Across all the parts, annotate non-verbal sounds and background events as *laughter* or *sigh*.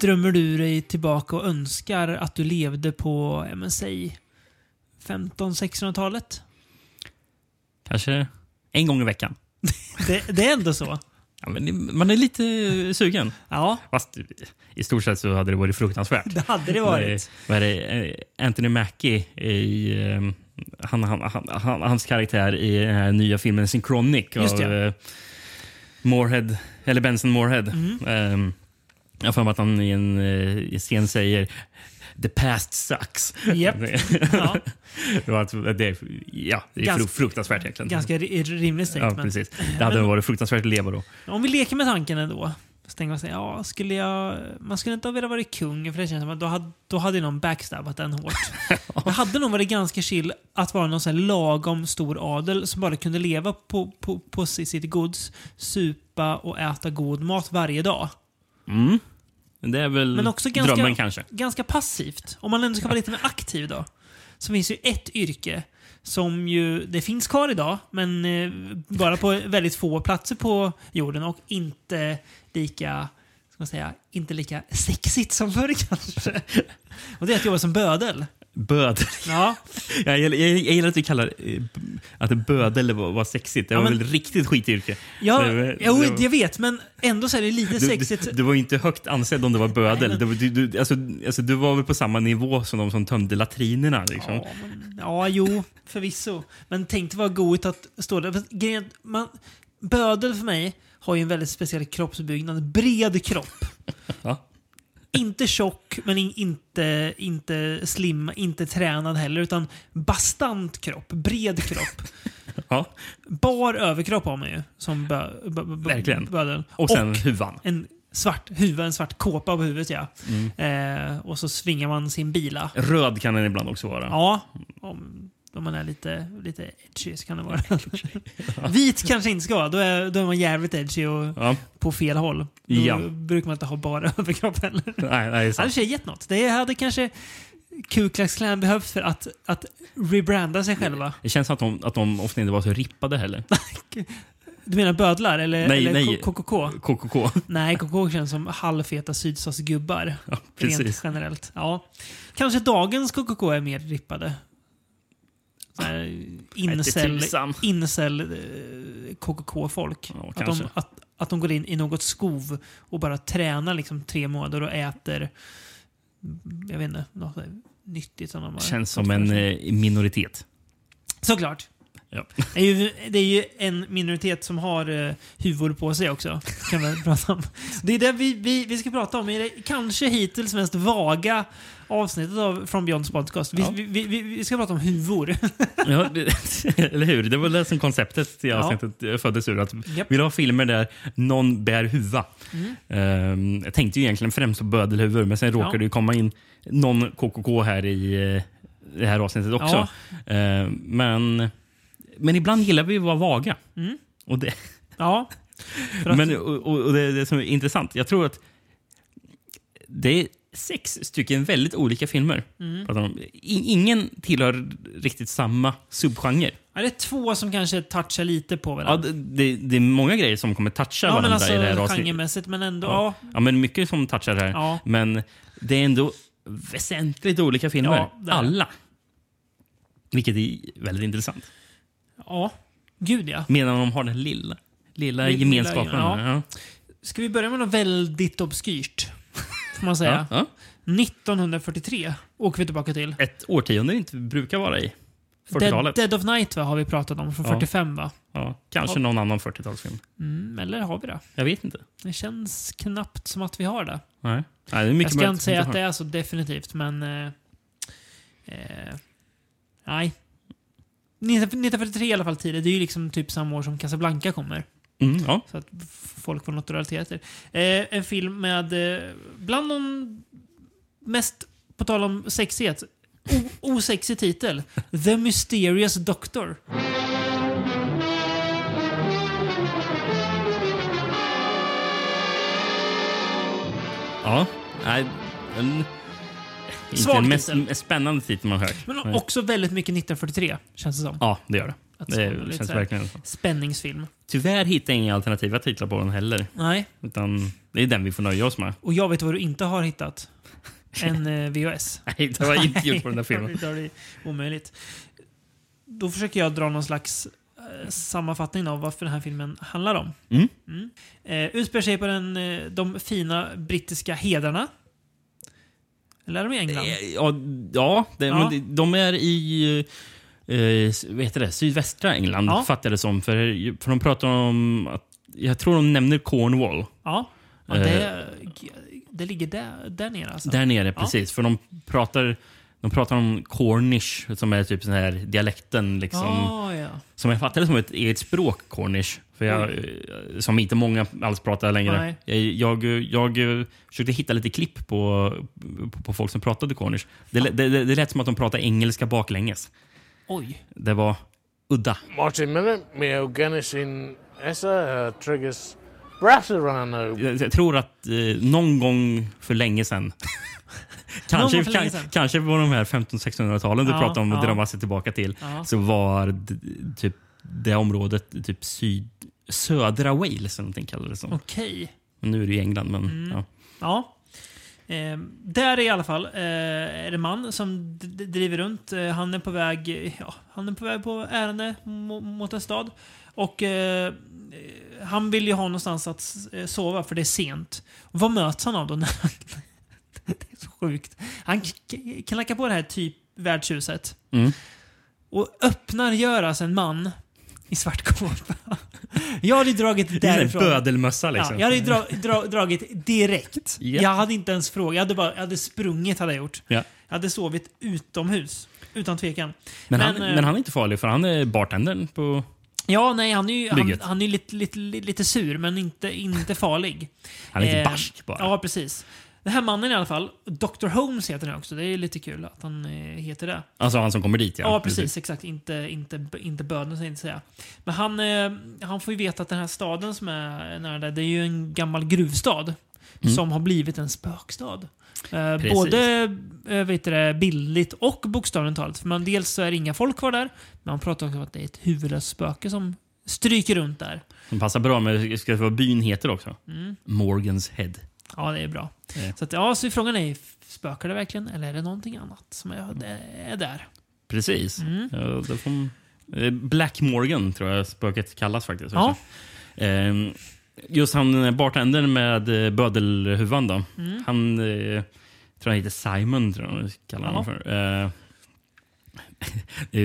Drömmer du dig tillbaka och önskar att du levde på, ja, men, säg 1500-1600-talet? Kanske en gång i veckan. *laughs* Det, det är ändå så. Ja, men man är lite sugen. Ja, Fast i stort sett så hade det varit fruktansvärt. det hade det varit. Vad det? Eh, Anthony Mackie i... eh, Han, han, han, han, hans karaktär i den här nya filmen Synchronic Just av det. eh, Moorhead, eller Benson Moorhead. Mm. Eh, jag har för mig att han i en eh, scen säger The past sucks. Japp. *laughs* Ja. Det det, ja, det är Ganska- fru- fruktansvärt egentligen. Ganska ri- rimligt ja, statement. precis. Det hade varit fruktansvärt att leva då. Om vi leker med tanken ändå. Så tänker man sig, ja, skulle jag... Man skulle inte ha velat vara kung, för det känns som att då hade, då hade någon backstabbat den hårt. *laughs* Det hade nog varit ganska chill att vara någon sån här lagom stor adel som bara kunde leva på, på, på sitt gods, supa och äta god mat varje dag. Mm. Det är väl Men också ganska, drömmen kanske. ganska passivt. Om man ändå ska vara lite mer aktiv då. Så finns ju ett yrke som ju, det finns kvar idag, men eh, bara på väldigt få platser på jorden och inte lika, ska man säga, inte lika sexigt som förr kanske. Och det är att jobba som bödel. Bödel. Ja, *laughs* Jag, jag, jag gillar att du kallar eh, att bödel var, var sexigt. Det Ja, var men- väl riktigt skityrke. ja Det jo, det var- jag vet, men ändå så är det lite Du, sexigt. du, du var inte högt ansedd om du var bödel. Nej, du, du, du, alltså, alltså, du var väl på samma nivå som de som tömde latrinerna. Liksom. Ja, men, ja, jo, förvisso. Men tänk dig vad goigt att stå där. Grejen man, bödel för mig har ju en väldigt speciell kroppsbyggnad. Bred kropp. *laughs* Ja. Inte tjock, men in, inte, inte slim, inte tränad heller. Utan bastant kropp. Bred kropp. Ja. Bar överkropp har man ju som bö, bö, bö, Verkligen. bödel. Och sen huvan. en svart huvud, en svart kåpa på huvudet ja. Mm. Eh, och så svingar man sin bila. Röd kan den ibland också vara. Ja, om, om man är lite, lite edgy så kan det vara. *laughs* *laughs* Vit kanske inte ska vara. Då är, då är man jävligt edgy och Ja. på fel håll. Då Ja. brukar man inte ha bara *laughs* överkropp heller. Nej, nej, det hade sig gett något. Det hade kanske Ku Klux Klan behövt för att, att rebranda sig själva. Det känns som att de, att de ofta inte var så rippade heller. Du menar bödlar eller, Nej, eller nej. KKK? KKK. Nej, KKK känns som halvfeta sydstatsgubbar. Ja, Rent precis. generellt. Ja. Kanske dagens KKK är mer rippade. Här, incel, incel eh, KKK-folk. Ja, att, de, att, att de går in i något skov och bara tränar liksom tre månader och äter jag vet inte, något nyttigt som de har Känns som en eh, minoritet. Såklart. Ja. Det är, ju, det är ju en minoritet som har uh, huvud på sig också. Kan vi prata om. Det är det vi, vi, vi ska prata om i det kanske hittills mest vaga avsnittet av From Beyonds podcast. Vi, Ja. vi, vi, vi, ska prata om huvor. Ja, det- *laughs* eller hur? Det var det som konceptet i Ja. avsnittet eh, föddes ur. Att Japp. Vill ha filmer där någon bär huva. Mm. Ehm, jag tänkte ju egentligen främst på bödelhuvud, men sen råkade det ju komma in någon KKK här i eh, det här avsnittet också. Ehm, men, men ibland gillar vi att vara vaga. Mm. Och det, Ja. *laughs* Att, men, och, och det, det som är intressant, jag tror att det är sex stycken väldigt olika filmer. Mm. Ingen tillhör riktigt samma subgenre. ja, det är två som kanske touchar lite på Ja, varandra. det, det, det är många grejer som kommer toucha Ja, men varandra alltså i det här avsnittet. genremässigt, men ändå. Ja. Ja. Ja, men mycket som touchar här. Ja. Men det är ändå väsentligt olika filmer. Ja, det det. Alla. Vilket är väldigt intressant. Ja. Gud ja. Medan de har den lilla, lilla Lilla, gemenskapen. ja. Ja. Ska vi börja med något väldigt obskyrt? Får man säga. Ja. Ja. 1943 åker vi tillbaka till. Ett årtionde inte brukar vara i. Dead, 40-talet. Dead of Night va, har vi pratat om, från Ja. 45 va? Ja, kanske någon annan 40-talsfilm. Mm, eller har vi det? Jag vet inte. Det känns knappt som att vi har det. Nej. Nej, det är mycket Jag ska möjligt inte säga vi att det har. är så definitivt, men... Eh, eh, nej. 1943 i alla fall tidigt. Det är ju liksom typ samma år som Casablanca kommer. Mm, ja. Så att folk får något att relatera till. Eh, en film med, eh, bland de mest, på tal om sexighet, osexig titel. *laughs* The Mysterious Doctor. ja. Nej, en, Svag den mest titel. spännande titel man hört. Men också väldigt mycket 1943, känns det som. Ja, det gör det. Det känns verkligen så. Spänningsfilm. Tyvärr hittar jag inga alternativa titlar på den heller. Nej. Utan det är den vi får nöja oss med. Och jag vet vad du inte har hittat. *laughs* En eh, VHS. Nej, det har jag inte gjort på den där *laughs* filmen. det är omöjligt. Då försöker jag dra någon slags eh, sammanfattning av varför den här filmen handlar om. Mm. Mm. Eh, utspelar sig på den, eh, de fina brittiska hedrarna. Eller är de i England? Eh, Ja, ja, det, Ja. De- de är i eh, vad heter det, sydvästra England, Ja. fattar jag det som. För, för de pratar om att, jag tror de nämner Cornwall. Ja. ja det, det ligger där, där nere alltså? Där nere, precis. För de pratar, de pratar om Cornish, som är typ sån här dialekten. Liksom, Ah, ja. Som jag fattar som ett eget språk, Cornish. För jag, eh, som inte många alls pratar längre. Nej. Jag, jag, jag, eh, försökte hitta lite klipp på, på, på folk som pratade Cornish. Det, det, det, det lät som att de pratade engelska baklänges. Oj. Det var udda. Martin Minute, Mio Genesin Essa, uh, Triggers Brasserano. Jag, jag tror att eh, någon gång för länge sedan *laughs* Kanske, kan, kanske på de här 1500-1600-talen du Ja, pratade om ja. drömma sig tillbaka till. Ja. Så var typ det området typ syd, södra Wales eller någonting kallades det. Okej. Men nu är det ju England. Men, Mm. ja. Ja. Eh, där är i alla fall eh, är det en man som driver runt. Eh, han är på väg ja, han är på väg på ärende mo- mot en stad. Och eh, han vill ju ha någonstans att eh, sova för det är sent. Vad möts han av då? när *laughs* han- det är så sjukt. Han knackar på det här typ värdshuset. Mm. Och öppnar göras en man i svart kåpa. *laughs* Jag hade ju dragit därifrån. bödelmössa liksom. Ja, jag hade dra, dra, dragit direkt. Ja. Jag hade inte ens frågat. Jag hade, bara, jag hade sprungit hade jag gjort. Ja. Jag hade sovit utomhus. Utan tvekan. Men, han, Men, eh, men han är inte farlig för han är bartendern på... Ja, nej, han är ju, han, Bygget. han är lite, lite, lite sur, men inte, inte farlig. *laughs* Han är lite Eh, barsk bara. Ja, precis. Den här mannen i alla fall, Dr. Holmes heter han också. Det är lite kul att han eh, heter det. Alltså han som kommer dit ja. Ja, precis. Exakt. Inte, inte, inte böden, så jag inte säga. Men han, eh, han får ju veta att den här staden som är nära där, det är ju en gammal gruvstad. Mm. Som har blivit en spökstad. Eh, både eh, vet det, bildligt och bokstavligt talat. För man, dels så är det inga folk kvar där, men man pratar också om att det är ett huvudlöst spöke som stryker runt där. Som passar bra med ska vara byn heter också. Mm. Morgans Head. Ja, det är bra. Ja. Så, att, ja, så frågan är, spökar det verkligen eller är det någonting annat som är, är där? Precis. Mm. Ja, eh, Black Morgan tror jag spöket kallas faktiskt. Ja. Ehm, Just han eh, bartendern med eh, bödelhuvan då. Mm. Han eh, tror han heter Simon, tror jag kallar honom Ja. för. Eh,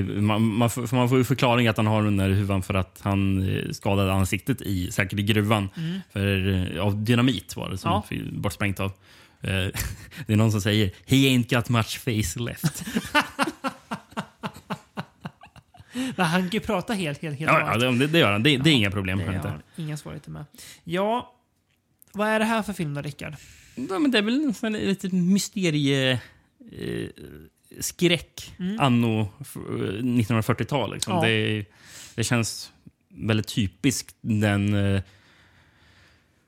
*laughs* man, man, får, man får ju förklaring att han har den där huvan för att han skadade ansiktet i, säkert i gruvan. Mm. För, av dynamit var det som Ja. bortsprängt av. Eh, *laughs* det är någon som säger “He ain't got much face left”. *laughs* *laughs* Men han kan ju prata helt, helt, helt ja, ja, det, det gör han. Det, det är inga problem. Det inte. inga svårigheter med. Ja, vad är det här för film då, Rickard? Ja, men det är väl en sån här lite mysterie... Eh, skräck Mm. anno f- eh, 1940-tal. Liksom. Ja. Det, det känns väldigt typiskt den, eh,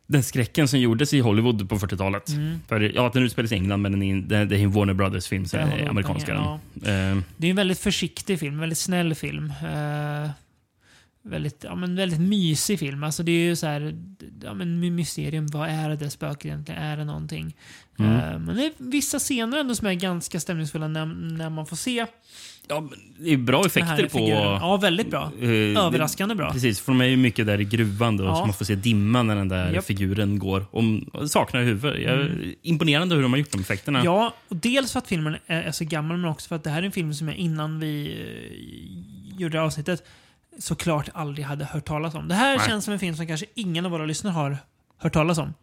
den skräcken som gjordes i Hollywood på 40-talet. Mm. För, ja, den utspelas i England, men den är, det är en Warner Brothers-film, amerikanska. pengar, den. Eh, Det är en väldigt försiktig film, väldigt snäll film. Eh, väldigt, ja, men väldigt mysig film. Alltså det är ju så här, ja, men my- mysterium. Vad är det spöket egentligen? Är det någonting? Mm. Eh, men det är vissa scener ändå som är ganska stämningsfulla när, när man får se ja, men det är bra effekter på... Ja, väldigt bra. eh, Överraskande bra. Precis, för de är ju mycket där i gruvan då, Ja. så man får se dimman när den där Japp. figuren går. Och saknar huvud. Mm. Imponerande hur de har gjort de effekterna. Ja, och dels för att filmen är, är så gammal, men också för att det här är en film som jag innan vi eh, gjorde avsnittet såklart aldrig hade hört talas om. Det här Nej. känns som en film som kanske ingen av våra lyssnare har hört talas om.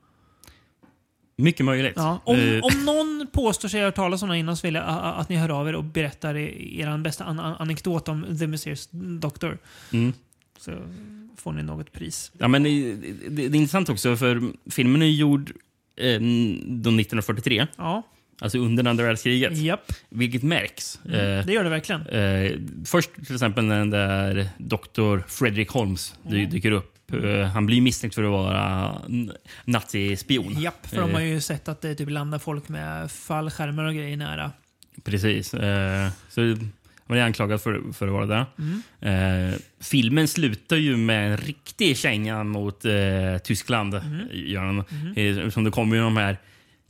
Mycket möjligt. Ja. Om, Eh, om någon påstår sig ha hört talas om den innan så vill jag att ni hör av er och berättar er bästa an an anekdot om The Mysterious Doctor. mm. Så får ni något pris. ja, men det, det, det är intressant också, för filmen är gjord eh, då 1943, Ja, alltså under andra världskriget. japp. Vilket märks. Mm, Eh, det gör det verkligen. Eh, först till exempel när den där Dr. Frederick Holmes Mm. dyker upp. Eh, han blir misstänkt för att vara nazispion. Japp, för de har Eh, ju sett att det typ landar folk med fallskärmar och grejer nära. Precis. Eh, så Han är anklagad för, för att vara det. Eh, filmen slutar ju med en riktig känga mot eh, Tyskland. Gör den. Eh, Som det kommer ju de här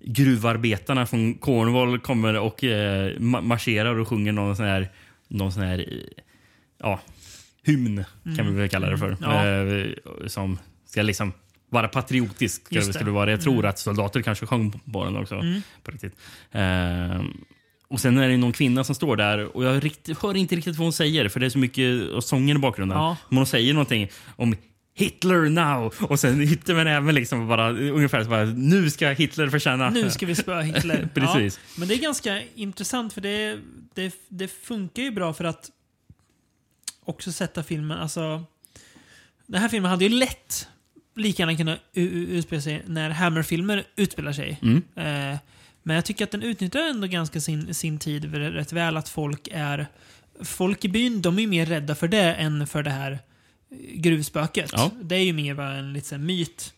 gruvarbetarna från Cornwall kommer och eh, ma- marscherar och sjunger någon sån här, någon sån här ja, hymn, kan vi väl kalla det för. Ja. Eh, som ska liksom vara patriotisk. Just det, det vara. Jag tror att soldater kanske sjöng på den också. På riktigt. Eh, och sen är det någon kvinna som står där och jag hör inte riktigt vad hon säger för det är så mycket av sången i bakgrunden. Ja. Men hon säger någonting om Hitler now! Och sen hittar man även liksom bara ungefär så bara, nu ska Hitler förtjäna. Nu ska vi spöa Hitler. *laughs* Precis. Ja, men det är ganska intressant för det, det, det funkar ju bra för att också sätta filmen, alltså... Den här filmen hade ju lätt lika gärna kunnat utspela sig när Hammer-filmer utspelar sig. Mm. Eh, men jag tycker att den utnyttjar ändå ganska sin, sin tid rätt väl. Att folk är... Folk i byn, de är ju mer rädda för det än för det här gruvspöket. Ja. Det är ju mer bara en liten myt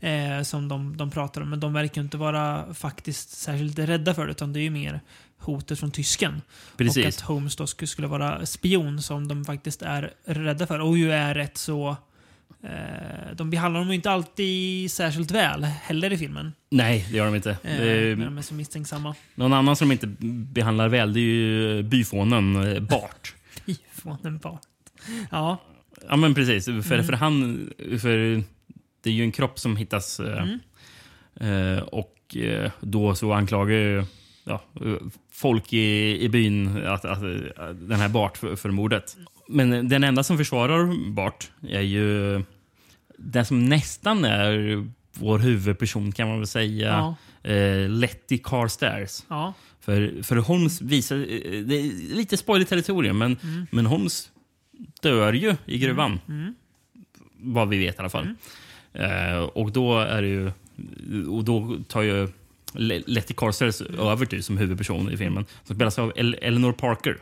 eh, som de, de pratar om. Men de verkar inte vara faktiskt särskilt rädda för det, utan det är ju mer hotet från tysken. Och Precis. att Holmes då skulle vara spion som de faktiskt är rädda för. Och ju är rätt så... Eh, de behandlar dem inte alltid särskilt väl heller i filmen. Nej, det gör de inte. Eh, Det de är så misstänksamma. någon annan som de inte behandlar väl det är ju byfånen eh, Bart. *laughs* Ifrån bara. Ja. Ja men precis, för, Mm. för han... För det är ju en kropp som hittas eh, Mm. eh, och eh, då så anklagar ju ja, folk i, i byn att, att, att den här Bart för, för mordet. Men den enda som försvarar Bart är ju den som nästan är vår huvudperson kan man väl säga. Ja. Eh, Letty Carstairs. Ja. För, för Holmes visar... eh, Det är lite spoiler territorium, men, men Holmes dör ju i gruvan. Mm. Vad vi vet i alla fall. Eh, och då är det ju... Och då tar ju Le- Letty Carstairs över till som huvudperson i filmen. Som spelas av El- Eleanor Parker.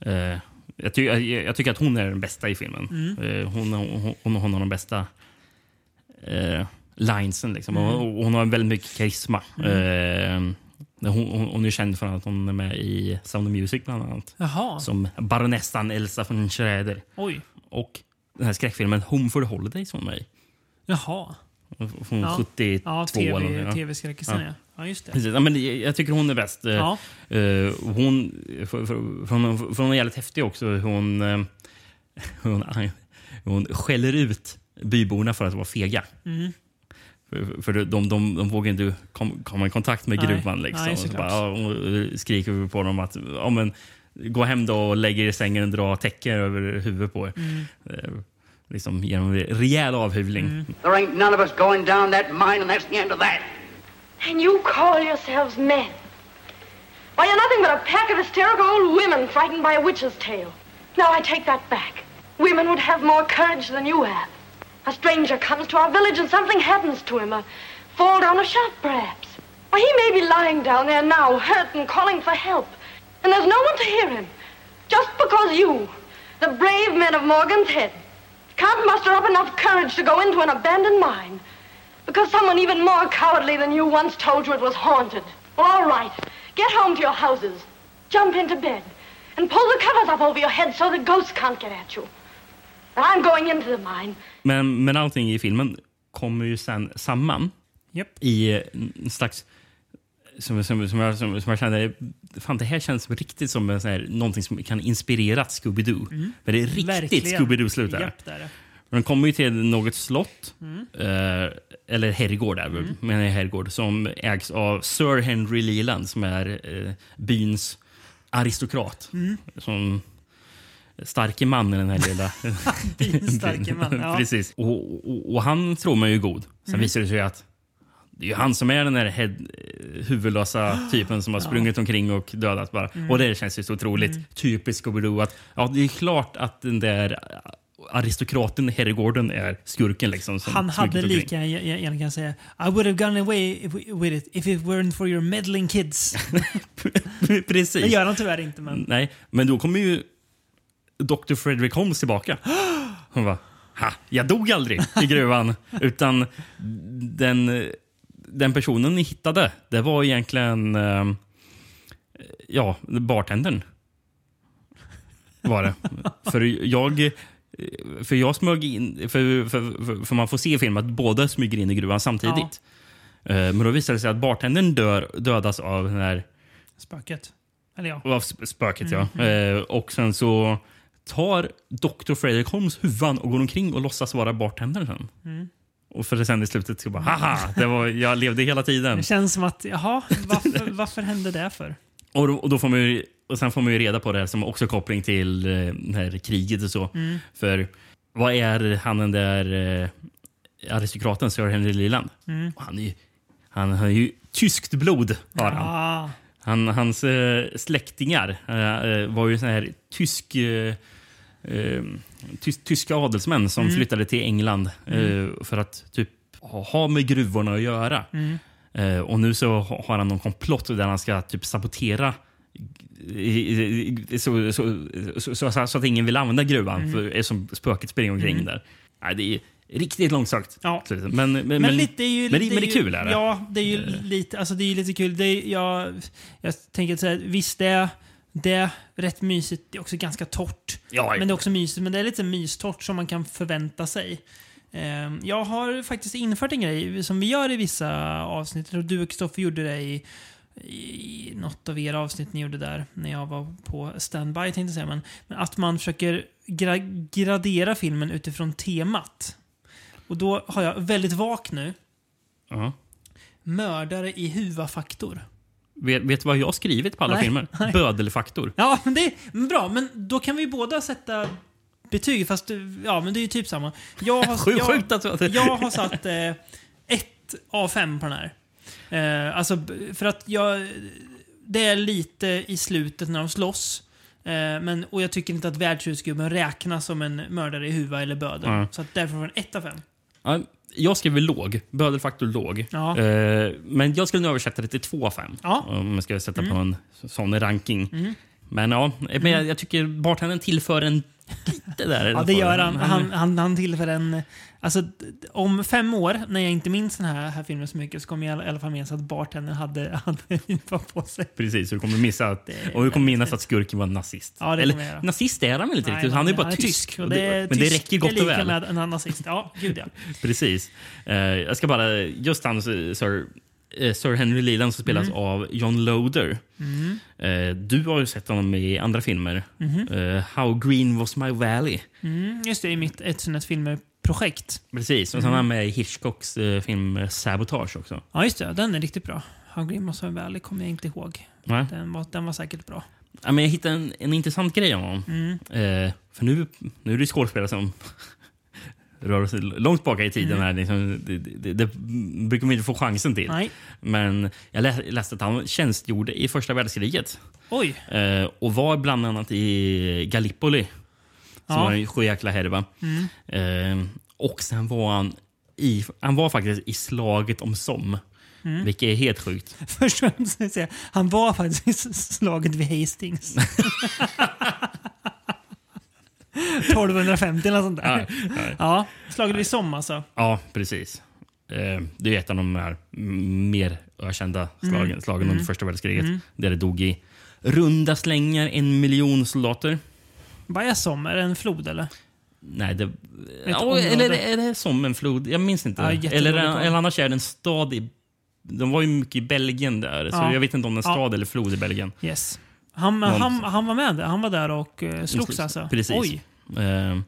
Eh, jag, ty jag, jag tycker att hon är den bästa i filmen. Eh, hon, hon, hon, hon har de bästa eh, linesen. Liksom. Och, och hon har väldigt mycket karisma. Eh, hon, hon, hon är känd för att hon är med i Sound of Music bland annat. Jaha. Som baronessan Elsa von Schrader. Oj. Och den här skräckfilmen Home for the Holidays var med i. Jaha. Från Ja. 72 Ja, eller TV, ja. TV-skräckisen Ja. ja. Just det. Precis. Ja, men jag, tycker hon är bäst. Eh, Ja. eh, hon, för, för, för, hon, för hon är jävligt häftig också. Hon, eh, *laughs* hon, hon skäller ut byborna för att vara fega. Mm. För, för de, de, de vågar inte kom, komma i kontakt med Nej. gruvan. Liksom. Nej, så bara, ja, och skriker på dem att ja, men, gå hem då och lägg er i sängen och dra täcke över huvudet på er. Mm. Eh, liksom genom rejäl avhyvling. There ain't none of us going down that mine, and that's the end of that. And you call yourselves men? Why, you're nothing but a pack of hysterical old women frightened by a witch's tale. Now, I take that back. Women would have more courage than you have. A stranger comes to our village and something happens to him. A fall down a shaft, perhaps. Or he may be lying down there now, hurt and calling for help. And there's no one to hear him. Just because you, the brave men of Morgan's Head, can't muster up enough courage to go into an abandoned mine. Because someone even more cowardly than you once told you it was haunted. Well, all right. Get home to your houses. Jump into bed. And pull the covers up over your head so the ghosts can't get at you. But I'm going into the mine. Men, men allting i filmen kommer ju sen samman Japp. i en slags... Som, som, som, jag, som, som jag kände, fan det här känns riktigt som en sån här, någonting som kan inspirera Scooby-Doo. Men det är riktigt. Scooby-Doo-slut där. Japp, det. Den kommer ju till något slott, eh, eller herrgård, är mm. men en herrgård som ägs av Sir Henry Leland som är eh, byns aristokrat. Som starke man i den här lilla *laughs* Byns starke man, *laughs* ja. Precis. Och, och, och han tror man ju är god. Sen visar det sig att det är ju han som är den där head, huvudlösa *gasps* typen som har sprungit omkring och dödat bara. Och det känns ju så otroligt typiskt Scooby-Doo att ja, det är klart att den där aristokraten herrgården är skurken. Liksom, som Han hade lika gär- gärna kunnat säga I would have gone away with it if it weren't for your meddling kids. *laughs* Precis. Det gör han tyvärr inte, men... Nej, men då kommer ju Dr. Frederick Holmes tillbaka. Hon bara, ha, jag dog aldrig i gruvan. *laughs* utan den, den personen ni hittade, det var egentligen eh, ja, bartendern. var det. för jag... För jag smög in... För, för, för, för man får se i filmen att båda smyger in i gruvan samtidigt. Eh, Men då visar det sig att bartendern dör, dödas av den här Spöket. Eller ja. av sp- spöket. Ja. Eh, och sen så tar Dr. Fredrik Holmes huvan och går omkring och låtsas vara bartendern sen. Och för sen i slutet ska bara haha, det var, jag levde hela tiden. Det känns som att, jaha, varför, varför hände det för? *laughs* Och, då, och, då får man ju, och sen får man ju reda på det här som också koppling till eh, det här kriget och så. För vad är han den där eh, aristokraten, Sir Henry Leland? Och Han, är ju, han har ju tyskt blod. Har han. Ah, Han, hans eh, släktingar var ju sån här tysk, eh, eh, tys, tyska adelsmän som flyttade till England eh, för att typ ha, med gruvorna att göra. Eh, och nu så ha- har han någon komplott där han ska typ sabotera så, så, så, så, att ingen vill använda gruvan för, eftersom spöket springer omkring där. Nej, det är riktigt långsökt. Ja. Men, men, men, Men, lite är ju... men, det, men det är ju- kul. Är det? Ja, det är ju lite, alltså det är lite kul. Det är, jag, jag tänker så här, visst det är, det är rätt mysigt. Det är också ganska torrt. Ja, Men det är också mysigt, men det är lite mystort som man kan förvänta sig. Ehm, Jag har faktiskt infört en grej som vi gör i vissa avsnitt. Tror du och Kristoffer gjorde det i, i något av era avsnitt ni gjorde där när jag var på standby tänkte jag säga. Men, men att man försöker gra gradera filmen utifrån temat. Och då har jag väldigt vagt nu. Ja. Mördare i huvudfaktor. Vet, vet du vad jag har skrivit på alla Nej, filmer? nej. Bödelfaktor. Ja, men det är bra. Men då kan vi båda sätta betyg, fast ja, men det är ju typ samma. Jag har, *laughs* Sjukt jag, sjukt att jag har satt eh, ett av fem på den här. Eh, alltså, för att jag... Det är lite i slutet när de slåss. Eh, men, och jag tycker inte att värdshusgubben räknas som en mördare i huvudet eller bödel. Ja. Så att därför får den ett av fem. Ja, jag skriver låg. Bödelfaktor låg. Ja. Eh, men jag skulle nu översätta det till 2 av 5. Ja. Om jag ska sätta på en sån ranking. Men ja, men jag, jag tycker bartendern tillför en lite där. Ja, det gör han. Han, han, han tillför en... Alltså, om fem år, när jag inte minns den här, här filmen så mycket, så kommer jag i alla fall minnas att bartendern hade, *laughs* hade på sig. Precis, så du kommer missa att, Det är och du kommer minnas att skurken var nazist. Ja, det Eller nazist är han väl inte riktigt? Han är bara han tysk. Och det det, är men det tysk räcker gott är lika och väl. med en nazist. Ja, gud ja. *laughs* Precis. Eh, jag ska bara... Just han, Sir, Sir Henry Leland som spelas Mm. av John Loder. Eh, du har ju sett honom i andra filmer. Eh, How Green Was My Valley. Mm, just det, i mitt ett sånt filmer-projekt. Precis. Och sen är han med i Hitchcocks eh, film eh, Sabotage också. Ja, just det. Den är riktigt bra. How Green Must Have Valley kommer jag inte ihåg. Nej. Den var, den var säkert bra. Ja, men jag hittade en, en intressant grej om honom. Mm. Eh, för nu, nu är det skådespelare som rör sig långt baka i tiden. Här, liksom, det, det, det brukar man inte få chansen till. Nej. Men jag lä- läste att han tjänstgjorde i första världskriget. Oj. Eh, och var bland annat i Gallipoli. Som Ja. var en sjujäkla härva. Eh, och sen var han i, han var faktiskt i slaget om Somme. Vilket är helt sjukt. *laughs* Först och främst han var faktiskt i slaget vid Hastings. *laughs* 1250 eller sånt där. Ja, ja. Ja, slaget vid Somme alltså. Ja, precis. Eh, det är ett av de här mm, mer ökända slagen, slagen under första världskriget. Där det dog i runda slängar en miljon soldater. Vad är Somme? Är det en flod eller? Nej, det, ja, eller är det som en flod? Jag minns inte. Ja, eller, eller annars är det en stad i... De var ju mycket i Belgien där, så Ja. jag vet inte om det är en stad eller flod i Belgien. Yes. Han, han, han var med. Han var där och uh, slogs alltså? Precis. Oj. Eh,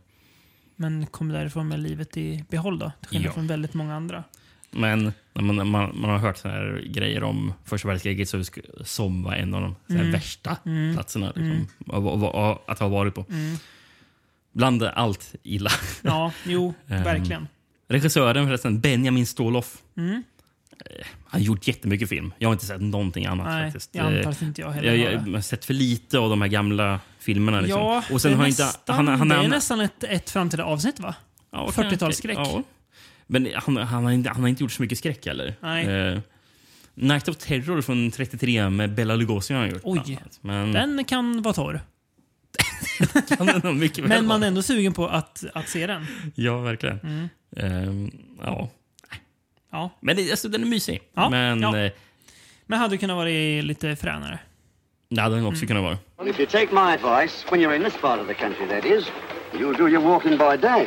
Men kom därifrån med livet i behåll då? Till skillnad Ja. från väldigt många andra. men när man, man, man har hört så här grejer om första världskriget så sk- som var en av de så här Mm. värsta platserna liksom, att, att, att ha varit på. Bland allt illa. Ja, jo, *laughs* Ehm, verkligen. Regissören förresten, Benjamin Stoloff. Han har gjort jättemycket film. Jag har inte sett någonting annat Nej, faktiskt. jag antar att inte jag heller jag, har jag har sett för lite av de här gamla filmerna. Liksom. Ja, och sen det är har nästan, inte, han, han, det är han, nästan ett, ett framtida avsnitt va? ja, kan jag- 40-talsskräck. Ja. Men han, han, har inte, han har inte gjort så mycket skräck heller. Nej. Eh, Night of Terror från 33 med Bella Lugosi har han gjort. Oj. Men Den kan vara torr. *laughs* kan den mycket väl Men man är ändå sugen på att, att se den. Ja, verkligen. Mm. Eh, ja. Ja. Men det, alltså, den är mysig. Ja, Men ja. eh, Men hade kunnat vara lite fränare. Det hade den också kunnat vara. Well, if you take my advice, when you're in this part of the country, that is, you'll do your walking by day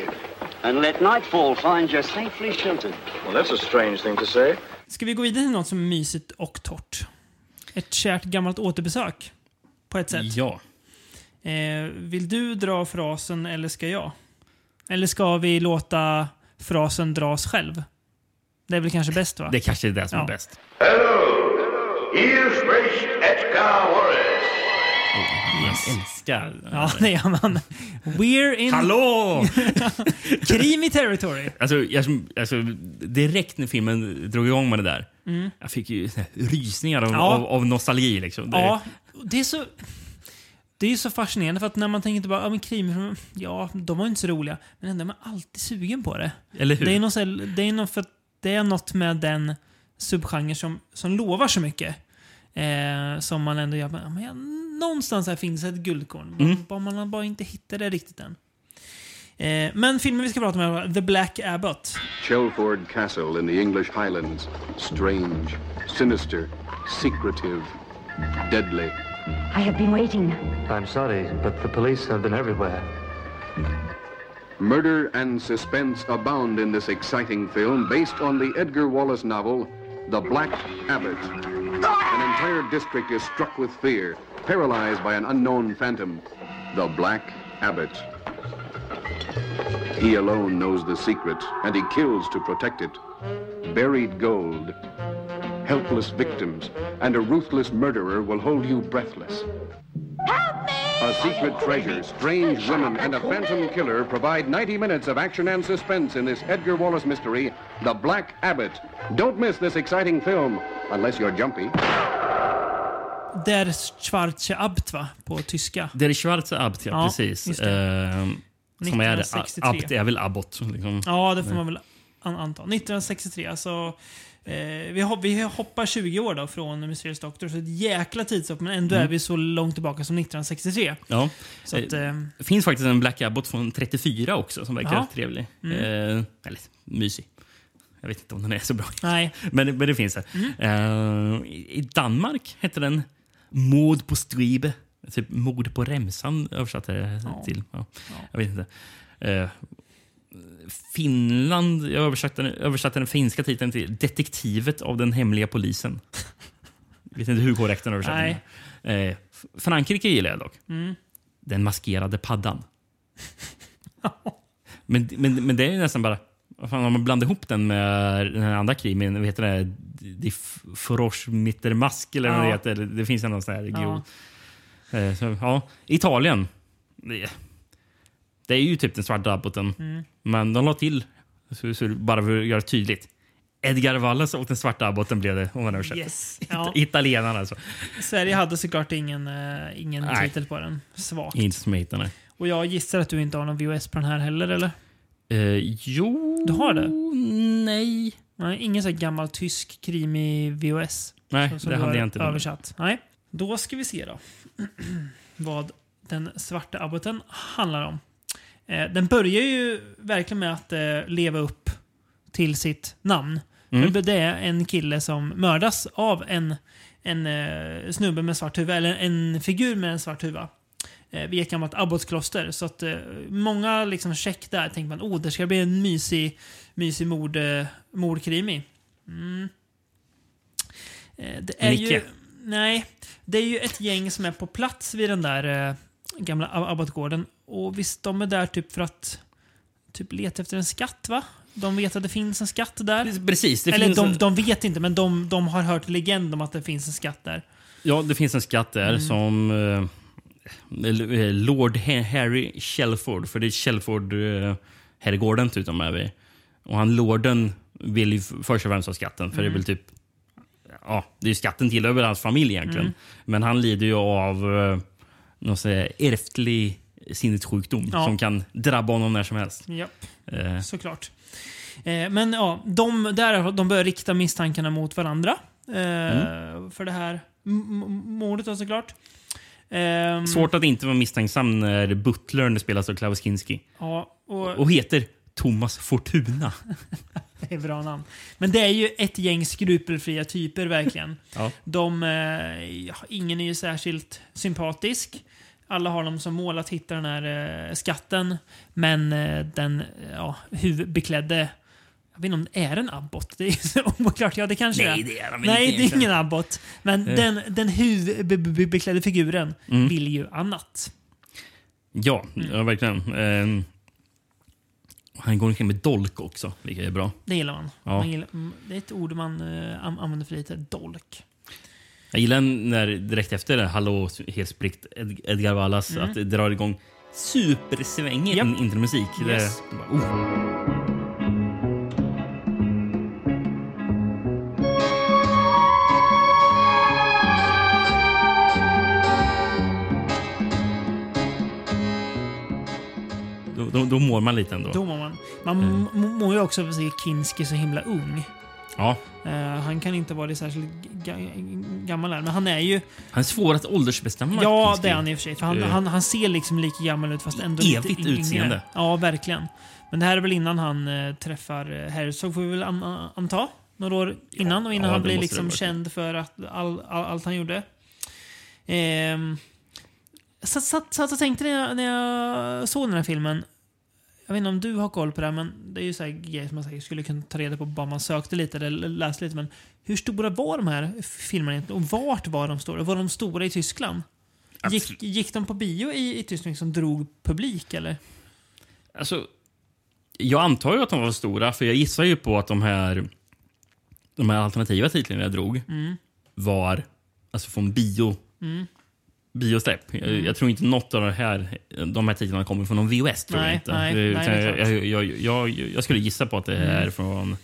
and let nightfall find you safely sheltered. Well, that's a strange thing to say. Ska vi gå vidare till något som är mysigt och torrt? Ett kärt gammalt återbesök. På ett sätt. Ja. Eh, vill du dra frasen eller ska jag? Eller ska vi låta frasen dras själv? Det är väl kanske bäst va? Det kanske är det som Ja. är bäst. Hello, here spricht Edgar Wallace. Jag älskar... Ja, det gör man. We're in Hallå! *laughs* creamy territory. Alltså, jag, alltså, direkt när filmen drog igång med det där, jag fick ju rysningar av, Mm. Ja. av, av nostalgi. Liksom. Det, Ja, det är så... Det är ju så fascinerande för att när man tänker tillbaka, ja men krimfilmer, ja de var ju inte så roliga. Men ändå är man alltid sugen på det. Eller hur? Det är, här- det är för att det är något med den subgenre som, som lovar så mycket. Eh, som man ändå gör. Men, ja, någonstans här finns ett guldkorn. Mm. Bara man har bara inte hittat det riktigt än. Eh, men filmen vi ska prata om är The Black Abbot. Chelford Castle in the English Highlands. Strange, sinister, secretive, deadly. I have been waiting. I'm sorry, but the police have been everywhere. Murder and suspense abound in this exciting film based on the Edgar Wallace novel, The Black Abbot. An entire district is struck with fear, paralyzed by an unknown phantom, the Black Abbot. He alone knows the secret, and he kills to protect it. Buried gold, helpless victims, and a ruthless murderer will hold you breathless. Help me! A secret treasure, strange women, and a phantom killer provide 90 minutes of action and suspense in this Edgar Wallace mystery, The Black Abbot. Don't miss this exciting film, unless you're jumpy. Der Schwarze Abt va? På tyska. Der Schwarze Abt, ja, Ja, precis. just det. Ehm, som är, 1963. Abt är väl Abbot. Liksom. Ja, det får man väl anta. 1963, alltså. Eh, vi, hop- vi hoppar 20 år då från Mysterious Doctor, så ett jäkla tidshopp. Men ändå Mm. är vi så långt tillbaka som 1963. Ja. Så att, eh, Det finns faktiskt en Black Abbot från 34 också som verkar Ja. trevlig. Mm. Eh, eller mysig. Jag vet inte om den är så bra. Nej. *laughs* Men, men det finns det. Mm. Eh, I Danmark hette den Mord på Stribe. Typ mord på remsan översatte det Ja. till. Ja. Jag vet inte. Finland, jag översatte, den- översatte den finska titeln till Detektivet av den hemliga polisen. Jag vet inte hur korrekt den översättningen är. Eh, Frankrike gillar jag dock. Mm. Den maskerade paddan. *laughs* men, men, men det är ju nästan bara... Fan, om man blandar ihop den med den andra krimin, vad heter det? Frosch Mittermask eller vad det Ja. heter. Det finns en sån här Ja. grov... Eh, så, ja. Italien. Det, är ju typ den svarta abboten. Mm. Men de la till, så, så, bara för att göra det tydligt. Edgar Wallace och den svarta abboten blev det om man översätter. Yes. *laughs* Ja. Italienarna alltså. Sverige hade såklart ingen, eh, ingen Nej. titel på den. Svagt. Inte som jag hittar nej. Och jag gissar att du inte har någon VHS på den här heller, eller? Eh, jo... Du har det? Nej. Nej, ingen sån gammal tysk krim VHS. Nej, som det hade jag inte. Översatt. Nej. Då ska vi se då. *clears throat* vad den svarta abboten handlar om. Eh, den börjar ju verkligen med att eh, leva upp till sitt namn. Mm. Det är en kille som mördas av en, en eh, snubbe med svart huvud, eller en figur med en svart huvud. Eh, vid ett gammalt abbotskloster. Så att eh, många liksom check där tänker man, oh, det ska bli en mysig, mysig mord, eh, mordkrimi. Mm. Eh, det är ju, Nicke. nej, det är ju ett gäng som är på plats vid den där eh, gamla ab- abbotgården. Och visst, de är där typ för att typ leta efter en skatt, va? De vet att det finns en skatt där. Precis. Det Eller de, de vet inte, men de, de har hört legend om att det finns en skatt där. Ja, det finns en skatt där Mm. som eh, Lord Ha- Harry Shelford, för det är Shelford eh, herrgården utom är vi. Och han lorden vill ju först och främst ha skatten, för det är Mm. väl typ Ja, det är skatten tillhör väl hans familj egentligen. Mm. Men han lider ju av eh, någon sån här ärftlig sinnessjukdom Ja. som kan drabba honom när som helst. Ja, Eh, såklart. Eh, men ja, de, där, de börjar rikta misstankarna mot varandra. Eh, Mm. För det här mordet då såklart. Eh, Svårt att inte vara misstänksam när butlern spelas av Klaus Kinski. Ja, och, Och heter Thomas Fortuna. *laughs* Det är bra namn. Men det är ju ett gäng skrupelfria typer verkligen. Ja. De, eh, ja, ingen är ju särskilt sympatisk. Alla har dem som mål att hitta den här eh, skatten. Men eh, den eh, ja, huvudbeklädde jag vet inte om det är en abbot. Det är så *laughs* oklart. Ja, det kanske Nej, är. det är Nej, det är ingen abbot. Men Eh. den, den huvudbeklädde figuren Mm. vill ju annat. Ja, Mm. ja verkligen. Ehm, han går omkring med dolk också, vilket är bra. Det gillar man. Ja. man gillar, mm, det är ett ord man eh, an- använder för lite. Dolk. Jag gillar när direkt efter det, Hallå helt Ed- Edgar Vallas, Mm. att det drar igång supersvängig in, intromusik. Yes. det bara, oh. då, då, mår man lite ändå. Då mår man. Man Mm. mår ju också av att se Kinski så himla ung. Ja, Eh, han kan inte vara särskilt ga gammal än, men han är ju... han är svår att åldersbestämma. Ja, det är han i och för sig. För han, Eh. han, han ser liksom lika gammal ut fast ändå Evigt lite yngre. utseende. Ja, verkligen. Men det här är väl innan han eh, träffar Herzog, får vi väl an anta. Några år innan och innan ja, han blir liksom känd för att all, all, allt han gjorde. Ehm, satt, satt, satt och tänkte när jag, när jag såg den här filmen. Jag vet inte om du har koll på det här, men det är ju så här grejer som man säkert skulle kunna ta reda på bara man sökte lite eller läste lite. Men hur stora var de här filmerna egentligen? Och vart var de stora? Var de stora i Tyskland? Gick, gick de på bio i, i Tyskland som drog publik eller? Alltså, jag antar ju att de var stora, för jag gissar ju på att de här, de här alternativa titlarna jag drog Mm. var alltså från bio, Mm. Biosläpp. Jag, Mm. jag tror inte något av de här, de här titlarna kommer från någon VHS. Tror Nej, jag inte. nej, nej, det är jag, jag, jag, jag, jag skulle gissa på att det är Mm. från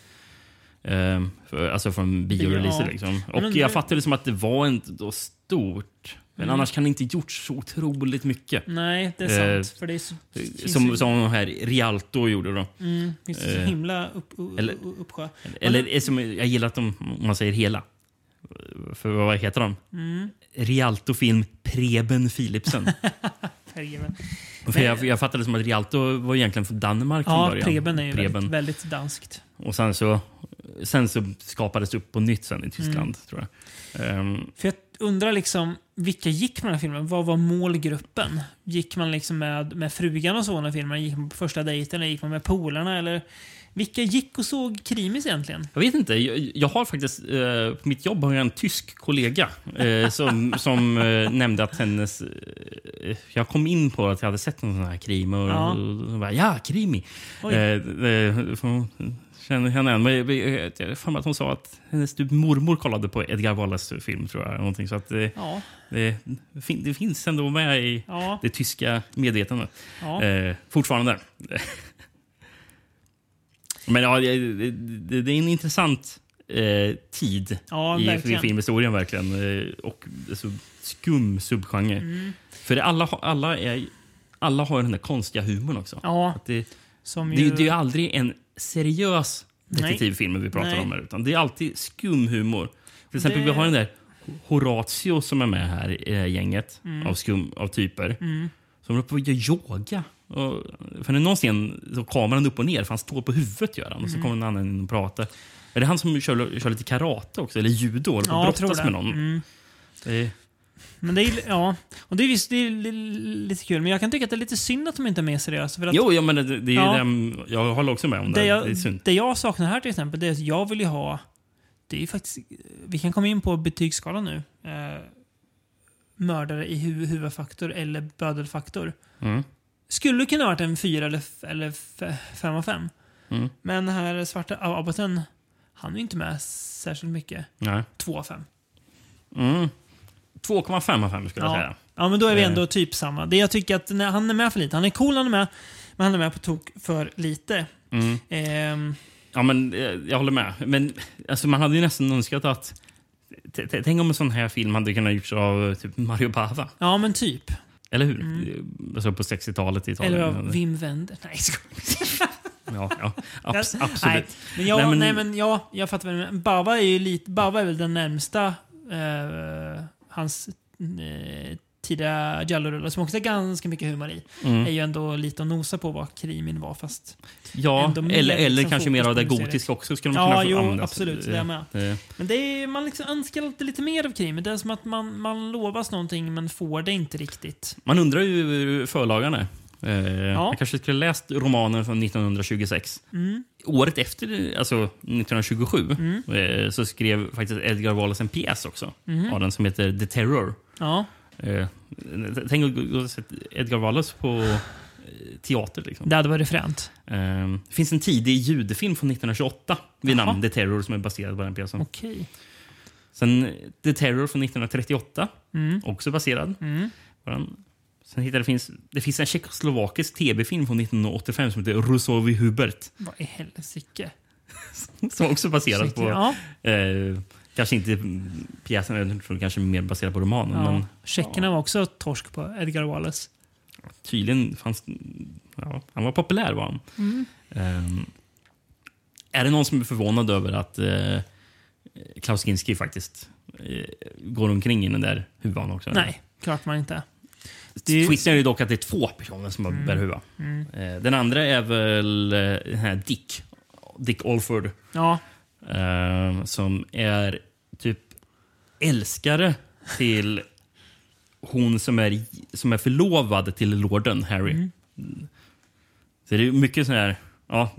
för, alltså från bioreleaser. ja. Liksom. Men Och det- jag fattade som att det var inte då stort. Men Mm. annars kan det inte gjorts så otroligt mycket. Nej, det är Eh, sant. för det är så, finns som, ju- som här Rialto gjorde då. Mm, det så Eh, himla upp, upp, eller- uppsjö. Eller är som, jag gillar att de, om man säger hela. För vad heter de? Mm. Rialto Film Preben Philipsen. *laughs* Preben. För jag, jag fattade som att Rialto var egentligen från Danmark från Ja, början. Preben är ju Preben. Väldigt, väldigt danskt. Och sen så, sen så skapades det upp på nytt sen i Tyskland. Mm. tror jag. Ehm, För jag undrar liksom, vilka gick på den här filmen? Vad var målgruppen? Gick man liksom med, med frugan och så den här filmen? Gick man på första dejten eller gick man med polarna? Eller vilka gick och såg krimis egentligen? Jag vet inte. Jag, jag har faktiskt, eh, på mitt jobb har jag en tysk kollega eh, som, *laughs* som eh, nämnde att hennes... Eh, jag kom in på att jag hade sett någon sån här krim och, Ja. och, och bara, ja, krimi. Oj. Eh, eh, känner henne än. Men jag- för mig att hon sa att hennes typ mormor kollade på Edgar Wallas film. tror jag. Någonting, så att det, Ja. det, det finns ändå med i Ja. det tyska medvetandet. Eh, fortfarande. Men ja, det, det, det är en intressant eh, tid Ja, i, i verkligen. filmhistorien. verkligen. Eh, och så skum subgenre. Mm. För det, alla, alla, är, alla har den där konstiga humorn också. Ja, Att det, som ju... det är aldrig en seriös detektivfilm vi pratar Nej. om här. Utan det är alltid skum humor. Till exempel, Det- vi har den där Horatio som är med här i det här gänget Mm. av skum av typer. Mm. Som håller på att göra yoga. Och, för någon scen så kameran upp och ner, för han står på huvudet gör han. Och så Mm. kommer en annan in och pratar. Är det han som kör, kör lite karate också? Eller judo? Håller på Ja, brottas det. med någon? Mm. Det är, Men det är, ja, och det är visst det är li- lite kul. Men jag kan tycka att det är lite synd att de inte är mer seriösa. För att jo, ja, men det, det Ja. dem, jag håller också med om det. det, Det, jag, är synd. det jag saknar här till exempel, det är att jag vill ju ha... Det är faktiskt... Vi kan komma in på betygsskalan nu. Eh, mördare i hu huvudfaktor eller bödelfaktor. Mm. Skulle kunna ha varit en fyra eller, eller fem av fem. Mm. Men den här svarta abboten, han är ju inte med särskilt mycket. Nej. Två av fem. Mm. 2,5 av 5 skulle jag Ja. säga. ja, men då är vi Eh. ändå typ samma. Det jag tycker att när han är med för lite. Han är cool när han är med, men han är med på tok för lite. Mm. Ehm, Ja, men eh, jag håller med. Men alltså, man hade ju nästan önskat att... Tänk om en sån här film hade kunnat gjorts av typ Mario Bava. ja, men typ. Eller hur? Mm. Alltså på 60-talet i Italien. Eller av Wim Wenders. Nej. *laughs* Ja, ja abs absolut. Nej, men, jag, Nej, men- nej, men ja, jag fattar vad du menar. Bava är ju lite, Bava är väl den närmsta eh, hans eh, tidiga Jallo-rullar som också är ganska mycket humor i. Mm. är ju ändå lite att nosa på vad krimin var fast Ja, eller, eller liksom kanske mer av det gotiska också skulle man Ja, kunna jo, använda. absolut. Det är med. Eh, Men det är, man liksom önskar alltid lite mer av krimet. Det är som att man, man lovas någonting men får det inte riktigt. Man undrar ju hur förlagan är. Eh, Jag kanske skulle läst romanen från 1926. Mm. Året efter, alltså 1927, Mm. eh, så skrev faktiskt Edgar Wallace en pjäs också. Mhm. Av den som heter The Terror. Ja. Eh, tänk att gå och se Edgar Wallace på eh, teater. Liksom. Det hade varit fränt. Eh, det finns en tidig ljudfilm från 1928 vid Jaha. namn The Terror som är baserad på den pjäsen. Okej. Sen The Terror från 1938, Mm. också baserad Mm. på den. Sen hittade det, finns, det finns en tjeckoslovakisk tv-film från 1985 som heter Rusovi Hubert. Vad i helsike? *laughs* Som också baserad på... Ja. Eh, kanske inte pjäsen, jag tror kanske mer baserad på romanen. Ja. Men Tjeckerna var också torsk på Edgar Wallace. tydligen fanns... Ja, han var populär var han. Mm. Ehm, är det någon som är förvånad över att eh, Klaus Kinski faktiskt eh, går omkring i den där huvan också? Nej, klart man inte. Det Twisten är ju dock att det är två personer som Mm. bär huva. Mm. Eh, den andra är väl den här Dick. Dick Alford. Ja. Eh, som är älskare till hon som är, som är förlovad till lorden Harry. Mm. Så det är mycket sån här... Ja,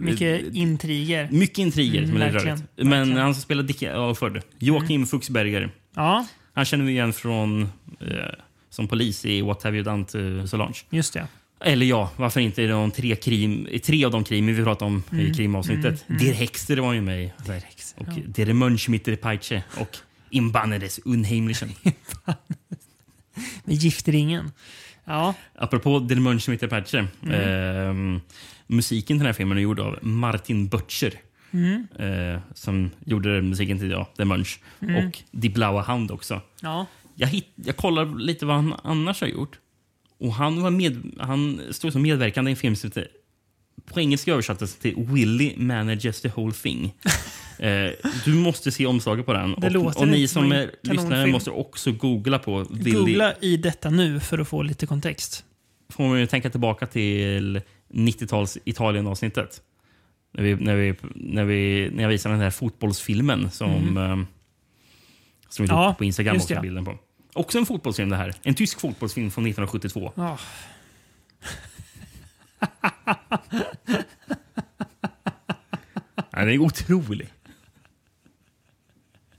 Mycket intriger. mycket intriger Mm, som är verkligen, rörigt. Men han som spelar Dick Alford, Joakim Fuchsberger. Ja, Han känner vi igen från eh, som polis i What have you done to Solange. just det. Eller ja, varför inte i de tre, krim, tre av de krim vi pratade om i Mm, krimavsnittet. mm, Der Hexter var ju med i. Och ja. Der Mönch mit der Peitsche och Inbannedes Unheimlichen. *laughs* Med giftringen. Ja. Apropå Der Mönch mit der Peitsche. Mm. ehm, musiken till den här filmen är gjord av Martin Butcher. Mm. eh, som gjorde musiken till ja, Der Mönch. Mm. Och Die Blaue Hand också. Ja. Jag, hitt, jag kollar lite vad han annars har gjort. Och han, var med, han stod som medverkande i en film som heter, på engelska översattes till Willy manages the whole thing. *laughs* eh, du måste se omslaget på den. Det och och ni som är lyssnare måste också googla på Willy. Googla i detta nu för att få lite kontext. Får man ju tänka tillbaka till 90-tals Italien-avsnittet. När, vi, när, vi, när, vi, när jag visade den här fotbollsfilmen som, Mm. eh, som vi Ja, på Instagram också det. bilden på. Också en fotbollsfilm det här. En tysk fotbollsfilm från 1972. Ja. *laughs* Ja, den är otrolig.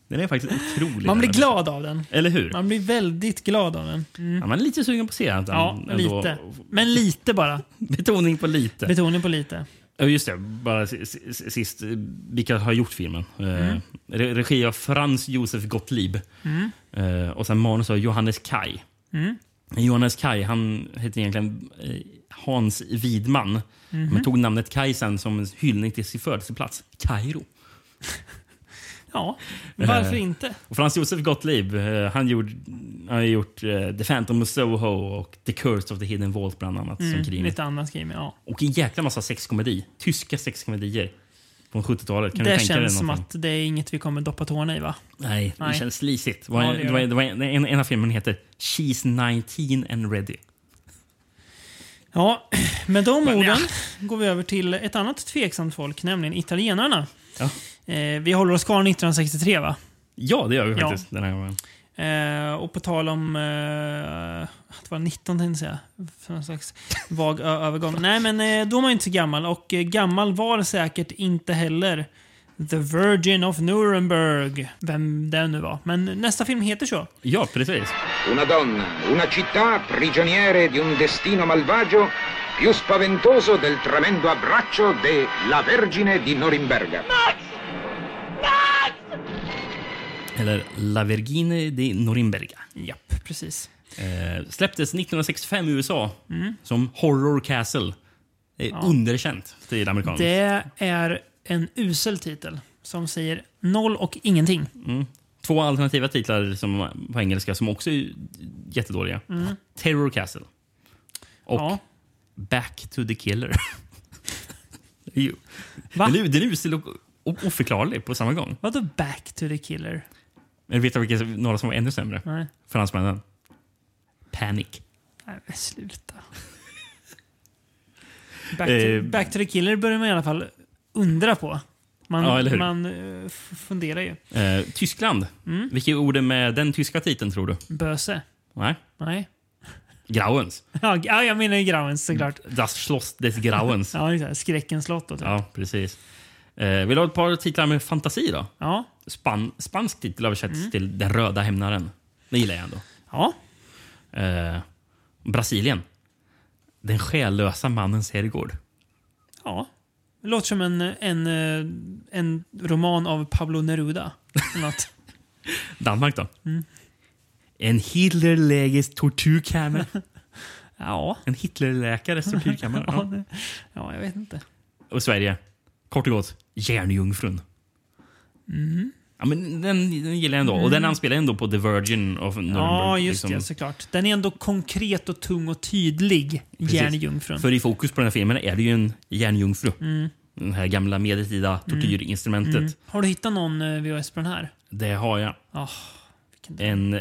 Den är faktiskt otrolig. Man blir glad av den. Eller hur? Man blir väldigt glad av den. Mm. Ja, man är lite sugen på att se den. Ja, ändå. lite. Men lite bara. *laughs* Betoning på lite. Betoning på lite. Just det. Bara sist. Vilka har gjort filmen? Eh, Mm. re- Regi av Franz Josef Gottlieb. Mm. Eh, och sen manus av Johannes Kaj. Mm. Johannes Kaj han heter egentligen eh, Hans Widman. Mhm. Men tog namnet Kaj sen som en hyllning till sin födelseplats, Kairo. *laughs* Ja, varför Eh, inte? Och Frans Josef Gottlieb eh, han, gjorde, han har gjort eh, The Phantom of Soho och The Curse of the Hidden Vault bland annat. Mm, som krim. lite annat krim, ja. Och en jäkla massa sexkomedi. Tyska sexkomedier. Från 70-talet. Kan Det känns som att det är inget vi kommer doppa tårna i, va? Nej, det Nej. känns slisigt. Det var, Ja, det det var, det. det var en, en, en av filmerna heter She's 19 and ready. Ja, *clears throat* med de orden ja. går vi över till ett annat tveksamt folk, nämligen italienarna. Ja. Eh, vi håller oss kvar 1963, va? Ja, det gör vi Ja. faktiskt. Den här gången. Eh, och på tal om eh, att vara 19 tänkte jag någon slags vag övergång. Nej, men eh, då var man ju inte så gammal. Och eh, gammal var säkert inte heller The Virgin of Nuremberg. Vem det nu var. Men nästa film heter så. Ja, precis. Una donna, una città prigioniere di un destino malvagio più spaventoso del tremendo abbraccio de La Vergine di Norimberga. Eller La Vergine di Norimberga. Japp, precis. Eh, släpptes 1965 i USA Mm. som Horror Castle. Det är Ja. underkänt till amerikaner. Det är en usel titel som säger noll och ingenting. Mm. Två alternativa titlar som, på engelska som också är jättedåliga. Mm. Terror Castle. Och Ja. Back to the Killer. *laughs* Va? Den är, den är usel och, och oförklarlig på samma gång. Vadå back to the killer? Men vet du vilka, några som var ännu sämre? Nej. Fransmännen. Panic. Nej, men sluta. *laughs* Back Eh. to, back to the Killer börjar man i alla fall undra på. Man, Ja, man eh, funderar ju. Eh, Tyskland. Mm. Vilket ord är med den tyska titeln tror du? Böse? Nej. Nej. Grauens. *laughs* Ja, ja, jag menar ju Grauens såklart. Das Schloss des Grauens. *laughs* Ja. Skräckens slott. Och så. Ja, precis. Eh, vill du ha ett par titlar med fantasi då? Ja. Span spansk titel översätts till Den röda hämnaren. Det gillar jag ändå. Ja. Eh, Brasilien. Den själlösa mannens herrgård. Ja. Det låter som en, en, eh, en roman av Pablo Neruda. Något. *laughs* Danmark då? Mm. En Hitlerläges tortyrkammare. *laughs* Ja. En Hitlerläkares tortyrkammare. *laughs* Ja, ja. det, ja, jag vet inte. Och Sverige. Kort och gott. Järnjungfrun. Mm. Ja, men den, den gillar jag ändå. Och den anspelar ändå på The Virgin of Nuremberg. Ja, just liksom. det. Såklart. Den är ändå konkret och tung och tydlig. Järnjungfrun. För i fokus på den här filmen är det ju en järnjungfru. Mm. Det här gamla medeltida tortyrinstrumentet. Mm. Har du hittat någon eh, VHS på den här? Det har jag. Oh, En...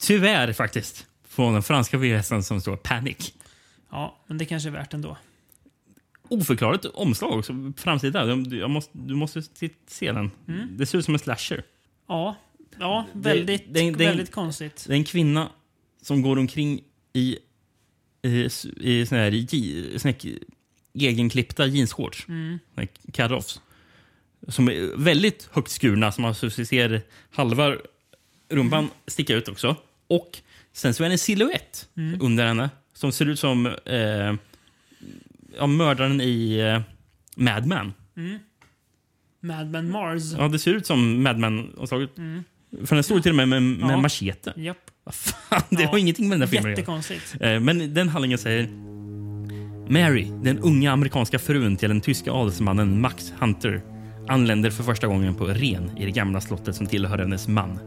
Tyvärr faktiskt. Från den franska VHSen som står Panic. Ja, men det kanske är värt ändå. Oförklarligt omslag också. Framsida. Du, jag måste, du måste se- den. Mm. Det ser ut som en slasher. Ja, ja Det- väldigt, det- det- väldigt konstigt. Det är en kvinna som går omkring i, i, i såna här, je- såna här egenklippta jeansshorts. Mm. Cut-offs. Som är väldigt högt skurna, som man så ser halva rumpan Mm. sticka ut också. Och sen så är det en silhuett Mm. under henne som ser ut som eh, ja, mördaren i eh, Mad Men. Mm. Mad Men Mars. Ja, det ser ut som Mad Men-omslaget. Mm. För den står till och med med, med Ja. machete. Japp. Vad fan, det Ja. har ingenting med den här filmen att göra. Jättekonstigt. Eh, Men den handlingen säger... Mary, den unga amerikanska frun till den tyska adelsmannen Max Hunter anländer för första gången på Ren i det gamla slottet som tillhör hennes man.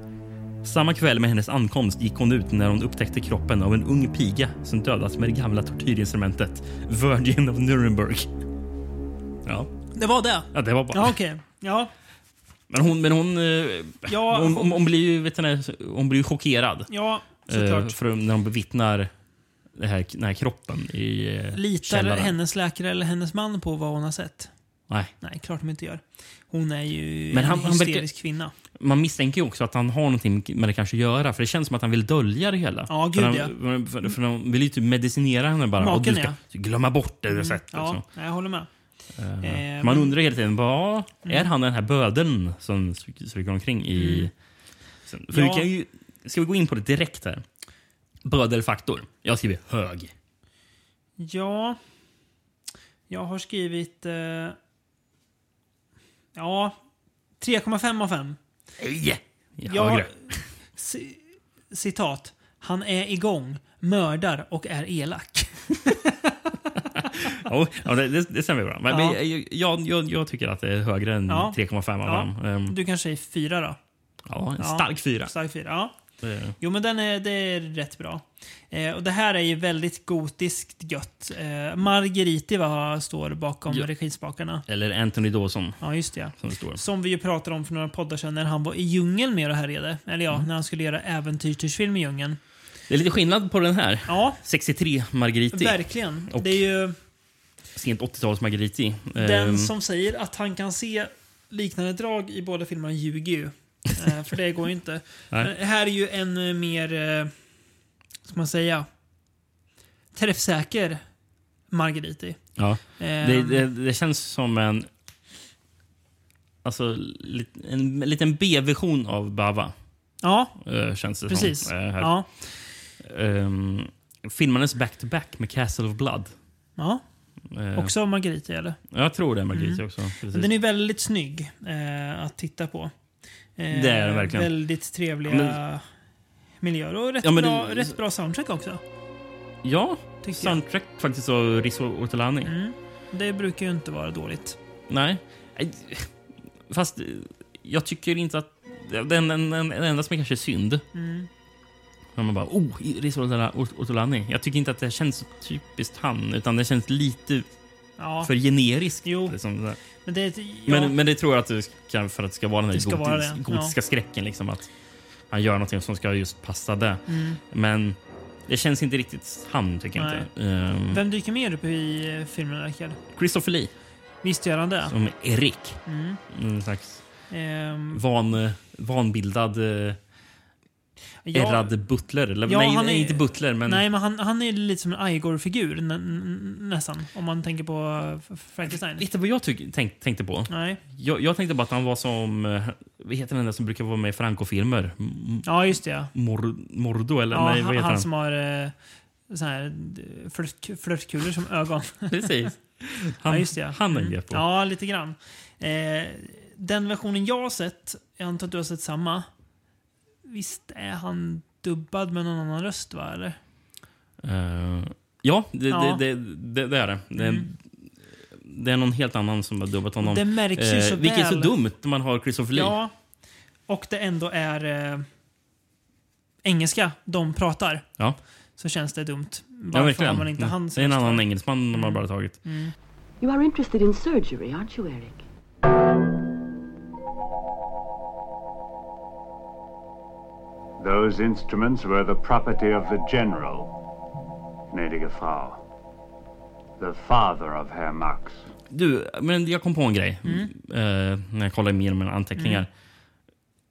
Samma kväll med hennes ankomst gick hon ut när hon upptäckte kroppen av en ung piga som dödats med det gamla tortyrinstrumentet Virgin of Nuremberg. Ja, Det var det? ja det var bara... Ja, okej. Ja, Men hon, men hon, eh, Ja, hon, hon, hon blir ju vet du, hon blir chockerad. ja eh, såklart. för när hon bevittnar det här, den här kroppen i eh, Litar källaren. hennes läkare eller hennes man på vad hon har sett? Nej. Nej, klart de inte gör. Hon är ju Men han- en han hysterisk kvinna. Man misstänker ju också att han har någonting med det kanske att göra. För det känns som att han vill dölja det hela. Ja, för gud, han, för, för han vill ju typ medicinera henne bara. Maken, och du ska ja. glömma bort det du sett. Ja, liksom. jag håller med. Eh, man undrar hela tiden, är Mm. han den här bödeln som stryker omkring i... Mm. Sen, för Ja. vi kan ju, ska vi gå in på det direkt här? Bödelfaktor. Jag skriver hög. Ja, jag har skrivit... Eh, ja, 3,5 av 5. Nej! Jag, Högre. ci- citat. Han är igång, mördar och är elak. *laughs* Ja, ja, det, det, det stämmer bra. Men, Ja. men jag, jag, jag, jag tycker att det är högre än Ja. 3,5 av Ja. dem. Ehm, Du kanske är fyra då? ja, en stark fyra. Stark fyra, ja. Jo, men den är, det är rätt bra. Eh, och Det här är ju väldigt gotiskt gött. Eh, Margheriti va, står bakom Ja. regispakarna. Eller Anthony Dawson. Ja, just det. Som det står. Som vi ju pratade om för några poddar sedan när han var i djungeln med och härjade. Eller ja, när han skulle göra äventyrsfilm i djungeln. Det är lite skillnad på den här. Ja. 63 Margheriti. Verkligen. Och Det är ju sent 80-tals Margheriti. den Ehm, som säger att han kan se liknande drag i båda filmerna ljuger ju. Eh, för det går ju inte. *laughs* Men här är ju en eh, mer, eh, ska man säga, träffsäker Margheriti. Ja. Det, det, det känns som en... Alltså, en, en liten B-version av Bava. Ja, eh, känns det precis. som. eh, här. Ja. Ehm, filmades back-to-back med Castle of Blood. ja. Eh, Också Margheriti, eller? Jag tror det är Margheriti Mm. också. Precis. Den är väldigt snygg eh, att titta på. Eh, Det är den verkligen. Väldigt trevliga Men- miljöer och rätt, Ja, bra, det- rätt bra soundtrack också. Ja, Tycker jag. soundtrack faktiskt av Rizzo Ortolani. Mm. Det brukar ju inte vara dåligt. Nej. Fast eh, jag tycker inte att... Den, den, den, den enda som är kanske synd. Mm. Man bara oh, Rizzo Ortolani. Jag tycker inte att det känns typiskt han. Utan det känns lite Ja. för generiskt. Jo. Liksom. Men det, ja, men, men det tror jag att det ska, för att det ska vara den här vara gotis, det, gotiska skräcken. Liksom, att han gör något som ska just passa det. Mm. Men det känns inte riktigt han, tycker jag Nej. inte. Ehm, Vem dyker mer upp i eh, filmen, Rickard? Christopher Lee, Visst gör han det? som Erik. Mm. En slags Ehm, van, eh, vanbildad, ja, ärrad butler. Eller, Ja, nej, han är- inte butler, men... Nej, men han, han är lite som en Igor-figur nä, nä- nästan. Om man tänker på eh, Frankenstein. Vet du vad jag tyck, tänk, tänkte på? Nej. Jag, jag tänkte bara att han var som... eh, Vad heter den där som brukar vara med i Franco-filmer? Ja, just det. Ja. Mor, Mordo, eller? Ja, nej, vad han, heter han han? som har eh, här flört, flörtkulor som ögon. *laughs* Precis. Han, ja, just det. ja. han är Mm. på. Ja, lite grann. Eh, den versionen jag har sett, jag antar att du har sett samma. Visst är han dubbad med någon annan röst, va? Eller? Eh, ja, det, Ja. Det, det, det, det är det. Det, Mm. det är någon helt annan som har dubbat honom. Det märks ju så Vilket är så väl. dumt när man har Christopher Lee. Ja. Och det ändå är eh, engelska de pratar. Ja. Så känns det dumt. Ja, Varför verkligen. har man inte han det är en annan engelsman de har bara tagit. Mm. You are interested in surgery, aren't you, Eric? Those instruments were the property of the general, gnädige Frau. The father of Herr Max. Du, men jag kom på en grej Mm. eh, när jag kollade igenom mina anteckningar.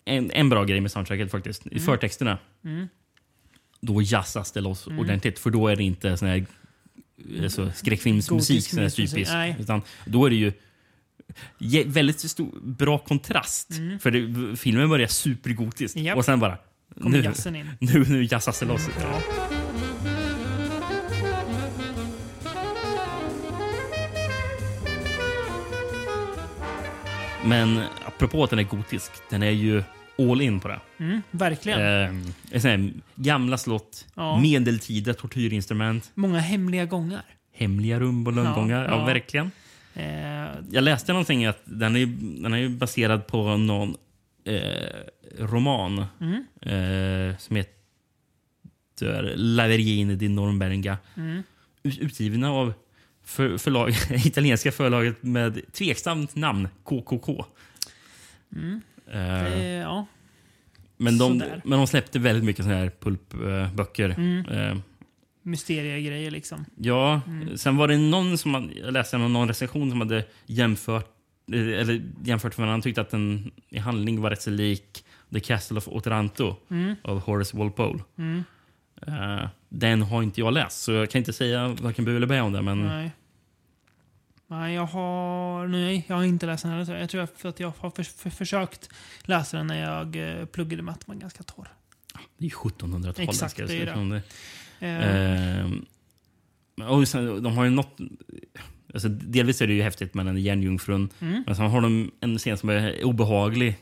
En, en bra grej med soundtracket faktiskt. I Mm. förtexterna, Mm. då jazzas det loss Mm. ordentligt. För då är det inte sån här eh, så skräckfilmsmusik, sån här typisk. nej. Utan då är det ju ge- väldigt stor, bra kontrast. Mm. För det, filmen börjar supergotiskt Japp. och sen bara... Kommer Nu, jazzen in. *laughs* nu, nu jazzas det loss. Ja. Men apropå att den är gotisk, den är ju all in på det. Mm, verkligen. Eh, här gamla slott, Ja. medeltida tortyrinstrument, Många hemliga gångar. hemliga rum och lönngångar. Ja, ja. verkligen. Eh, Jag läste någonting att den är, den är baserad på någon eh, roman Mm. eh, som heter La Vergine di Norberga. Mm. Ut- Utgivna av för, förlag, *laughs* italienska förlaget med tveksamt namn, KKK. Mm. Eh, Eh, ja. men, de, sådär. men de släppte väldigt mycket såna här pulpböcker. Mm. Eh, Mysteriegrejer liksom. Ja, Mm. sen var det någon som man- jag läste någon, recension som hade jämfört eller jämfört med han tyckte att den i handling var rätt så lik The Castle of Otranto Mm. av Horace Walpole. Mm. Eh, den har inte jag läst, så jag kan inte säga varken bu eller bä om det. Men Nej. Nej, jag har, nej, jag har inte läst den heller. jag. Tror att- för att jag har för, för, försökt läsa den när jag eh, pluggade den var ganska torr. det är ju 1700-talet. Exakt, det är det. Det. Eh, Eh, och sen, de har ju något... Alltså, delvis är det ju häftigt med den järnjungfrun. Mm. Men sen har de en scen som är obehaglig.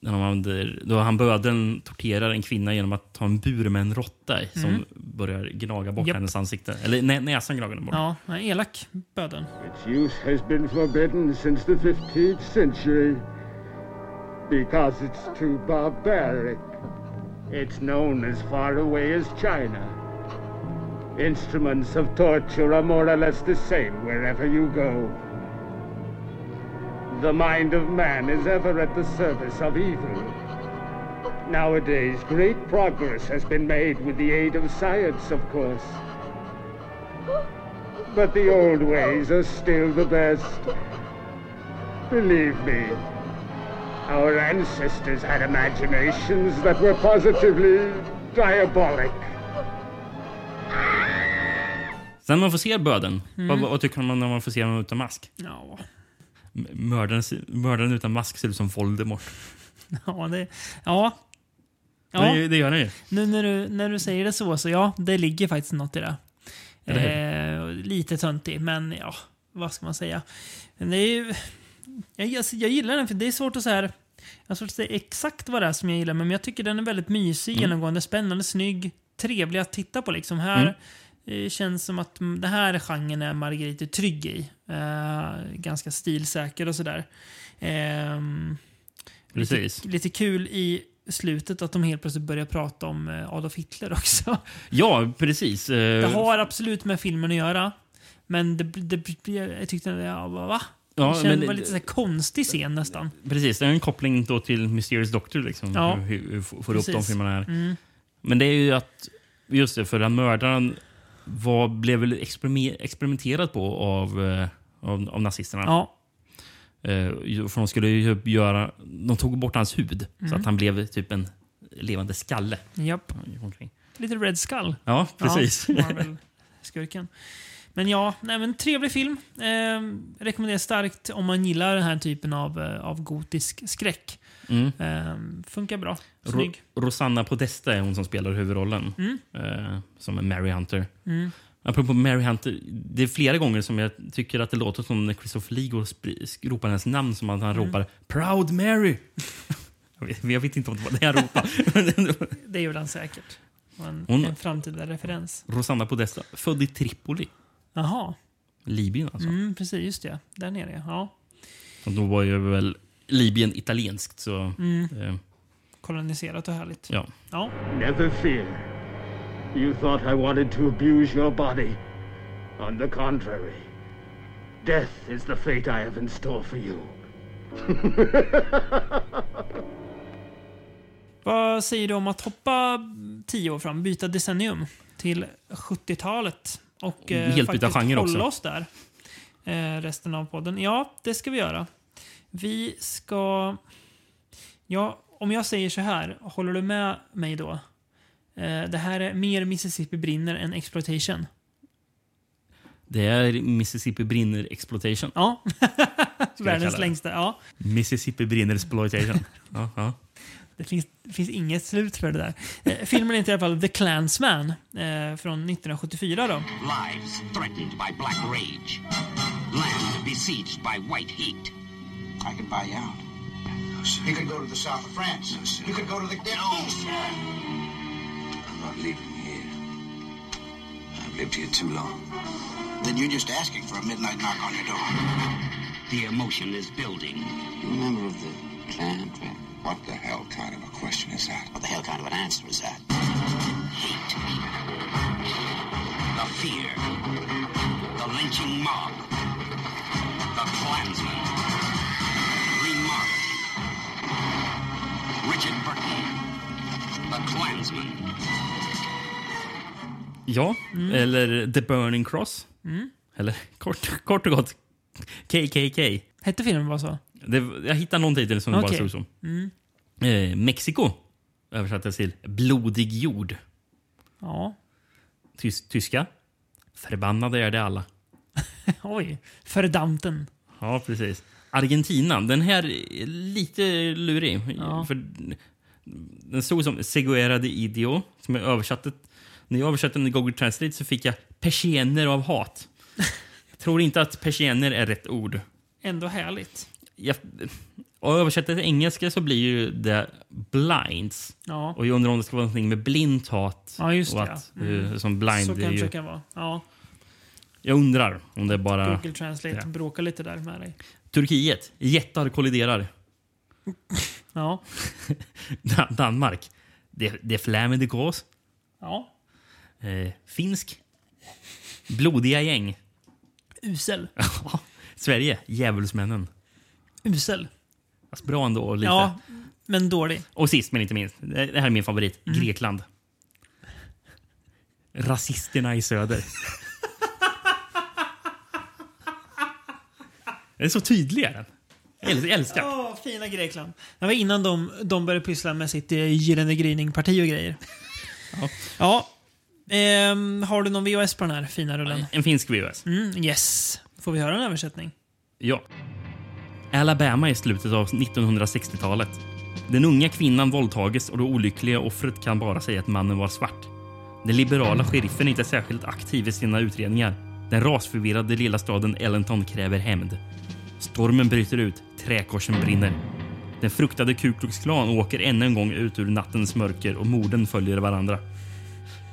När de använder, då han bödeln torterar en kvinna genom att ta en bur med en råtta i som Mm. börjar gnaga bort Japp. hennes ansikte. Eller nä, näsan gnagar den bort. ja, en elak böden. Its use has been forbidden since the 15th century because it's too barbaric. It's known as far away as China. Instruments of torture are more or less the same wherever you go. The mind of man is ever at the service of evil. Nowadays, great progress has been made with the aid of science, of course. But the old ways are still the best. Believe me, our ancestors had imaginations that were positively diabolic. Sen när man får se bödeln, Mm. vad, vad tycker man när man får se honom utan mask? Ja, Mördaren, mördaren utan mask ser ut som Voldemort. *laughs* ja det... Ja. Ja, Det, det gör han ju. nu när du, när du säger det så, så ja, det ligger faktiskt något i det. Eh, lite töntig, men ja, vad ska man säga? Men det är ju, jag, jag, jag gillar den, för det är svårt att säga jag har svårt att säga exakt vad det är som jag gillar, men jag tycker den är väldigt mysig, Mm. genomgående, spännande, snygg, trevlig att titta på. Liksom. Här Mm. Eh, känns som att det här genren är Margarete trygg i. Eh, ganska stilsäker och sådär. Ehm, Precis. Lite, lite kul i slutet att de helt plötsligt börjar prata om eh, Adolf Hitler också. *laughs* Ja, precis. Eh, Det har absolut med filmen att göra. Men det, det, jag tyckte ja, va? Ja, det kändes, men det var det- lite så konstig scen nästan. Precis, det är en koppling då till Mysterious Doctor. Liksom, Ja. hur, hur, hur får upp de Precis. filmerna här. Mm. Men det är ju att Just det, för den mördaren var, blev väl experime- experimenterad på av, eh, av, av nazisterna. Ja. Eh, för de skulle ju göra... De tog bort hans hud så Mm. att han blev typ en levande skalle. Japp. Lite Red Skull. Ja, precis. Ja, skurken. Men ja, nej, men trevlig film. Eh, rekommenderar starkt om man gillar den här typen av, eh, av gotisk skräck. Mm. Eh, funkar bra. Ro-. Rosanna Podesta är hon som spelar huvudrollen. Mm. Eh, som är Mary Hunter. Mm. Apropå Mary Hunter, det är flera gånger som jag tycker att det låter som när Christopher Lee ropar hennes namn som att han Mm. ropar “Proud Mary”. *laughs* jag, vet, jag vet inte om det var det han ropade. *laughs* Det gjorde han säkert. En, Hon- en framtida referens. Rosanna Podesta, född i Tripoli. Jaha. Libyen alltså. Mm, precis, just det. Där nere, ja. Och då var ju väl Libyen italienskt så... Mm. Eh, Koloniserat och härligt. ja. Ja. Never fear. You thought I wanted to abuse your body. On the contrary, death is the fate I have in store for you. *laughs* Vad säger du om att hoppa tio år fram, byta decennium till 70-talet? Och eh, Helt byta faktiskt genre hålla också. oss där eh, resten av podden. Ja, det ska vi göra. Vi ska... Ja, om jag säger så här, håller du med mig då? Eh, det här är mer Mississippi brinner än exploitation. Det är Mississippi brinner exploitation. Ja. *laughs* Världens längsta, ja. Mississippi brinner exploitation. *laughs* ja, ja. Det finns, det finns inget slut för det där. Eh, filmen heter i alla fall The Clansman eh, från 1974 då. Lives threatened by black rage. Land besieged by white heat. I could buy you out. You could go to the south of France. You could go to the East. I'm not leaving here. I've lived here too long. Then you're just asking for a midnight knock on your door. The emotion is building. You remember of the clan trap? What the hell kind of a question is that? What the hell kind of an answer is that? Hate. The fear. The lynching mob. The Klansman. Ja, eller The Burning Cross. Mm. Eller kort, kort och gott KKK. Hette filmen bara så? Det, jag hittade någon titel som det bara stod som. Mm. Eh, Mexiko översattes till Blodig jord. Ja. Tys, tyska. Förbannade är det alla. *laughs* Oj. Fördamten. Ja, precis. Argentina. Den här är lite lurig. Ja. För den stod som Seguera de Idio. Som jag översatte. När jag översatte den i Google Translate så fick jag persienner av hat. jag tror inte att persienner är rätt ord. Ändå härligt. Jag, och översätter till engelska så blir ju det blinds. Ja. Och jag undrar om det ska vara någonting med blint hat. Ja, just det. Att, ja. Mm. eh, som blind Så kanske det kan vara. Ja. Jag undrar om det är bara... Google Translate det. bråkar lite där med dig. Turkiet. Jättar kolliderar. Ja. Dan- *laughs* Danmark. Det, det är flämmande gås. Ja. Eh, finsk. Blodiga gäng. Usel. Sverige. Djävulsmännen. Usel. Fast bra ändå. Lite. Ja, men dålig. Och sist men inte minst. Det det här är min favorit. Mm. Grekland. Rasisterna i söder. *laughs* Den är så tydlig. är den. Jag äl- jag älskar. Åh, fina Grekland. Det var innan de, de började pyssla med sitt eh, Gyllene Gryning-parti och grejer. Ja. Ja. Ehm, har du någon VHS på den här fina rullen? En finsk VHS. Mm, yes. Får vi höra en översättning? Ja. Alabama i slutet av 1960-talet. Den unga kvinnan våldtages och det olyckliga offret kan bara säga att mannen var svart. Den liberala sheriffen är inte särskilt aktiv i sina utredningar. Den rasförvirrade lilla staden Ellenton kräver hämnd. Stormen bryter ut, träkorsen brinner. Den fruktade Ku Klux Klan åker ännu en gång ut ur nattens mörker och morden följer varandra.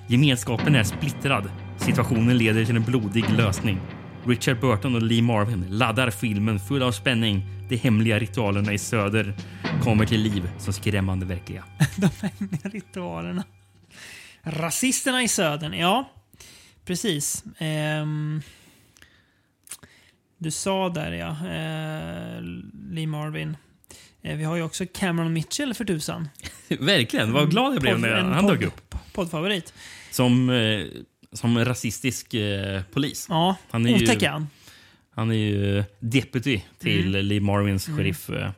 Gemenskapen är splittrad. Situationen leder till en blodig lösning. Richard Burton och Lee Marvin laddar filmen full av spänning. De hemliga ritualerna i söder kommer till liv som skrämmande verkliga. *laughs* De hemliga ritualerna. Rasisterna i södern, ja. Precis. Ehm, du sa där ja, eh, Lee Marvin. Eh, vi har ju också Cameron Mitchell för tusan. *laughs* Verkligen, vad glad jag blev när En han dök upp. poddfavorit. Som, eh, som rasistisk eh, polis. Ja, Han är ju- otäck är han. Han är ju deputy till Mm. Lee Marvins Mm. sheriff. eh.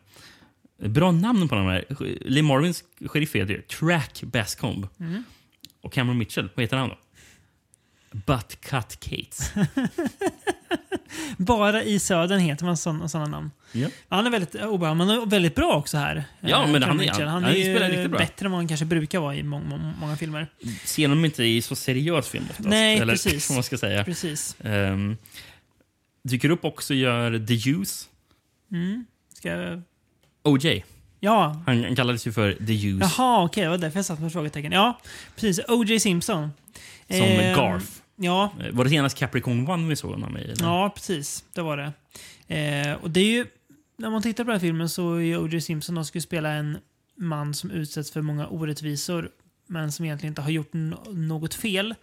Bra namn på de här. Lee Marvins sheriff heter ju Track Bascomb. Mm. Och Cameron Mitchell, vad heter han då? Butt Cut Cates. *laughs* Bara i södern heter man sådana, sådana namn. Ja. Han är väldigt obehaglig, men är väldigt bra också här. Ja, eh, men han Mitchell. han han är spelar ju riktigt bra. bättre än vad han kanske brukar vara i många, många, många filmer. Ser de inte i så seriös film oftast? Nej, Eller *laughs* precis. vad man ska säga. Precis. Um, dyker upp också gör The Use. Mm. Ska jag... OJ. Ja. Han, han kallades ju för The Use. Jaha, okej. det var därför jag satt med frågetecken. Ja, precis. O.J. Simpson. Som Eh, Garth. Ja, Eh, Var det senast Capricorn One vi såg honom i? eller? Ja, precis. Det var det. Eh, och det är ju, när man tittar på den här filmen så är ju O.J. Simpson och skulle spela en man som utsätts för många orättvisor men som egentligen inte har gjort något fel.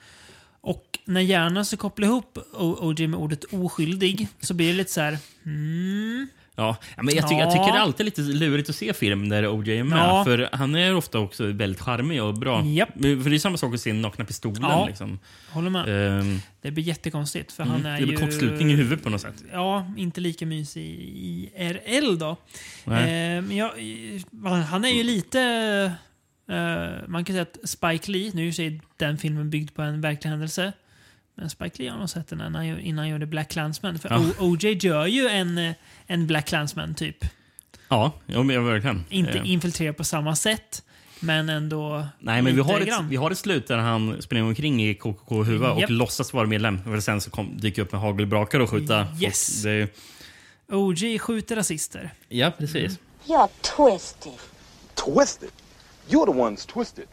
Och när hjärnan så kopplar ihop O.J. med ordet oskyldig så blir det lite så här... Mm, Ja, ja, men jag, tycker, jag Ja. tycker det är alltid lite lurigt att se film där OJ är med. Ja. För han är ofta också väldigt charmig och bra. Men- För det är samma sak att se Nakna Pistolen. Ja. Liksom. håller med. Ehm, Det blir jättekonstigt för mm, han är det blir ju... kortslutning i huvudet på något sätt. Ja, inte lika mysig i RL då. Eh, men jag, han är ju lite... eh, man kan säga att Spike Lee, nu är ju den filmen byggd på en verklig händelse. Men Spike Lee har nog sett den innan han, gör- innan han gjorde Black Klansman. För Ja. OJ gör ju en, eh, en Black Klansman typ. Ja, ja men jag verkligen. Inte Ehm, infiltrerad på samma sätt, men ändå Nej, men vi har, ett, grann. vi har ett slut där han springer omkring i KKK-huva och Japp. låtsas vara medlem. Och sen så kom, dyker upp med hagelbrakare och skjuta Yes. folk. Det, är- OJ skjuter rasister. ja, precis. You're twisted. Twisted? You're the one's twisted.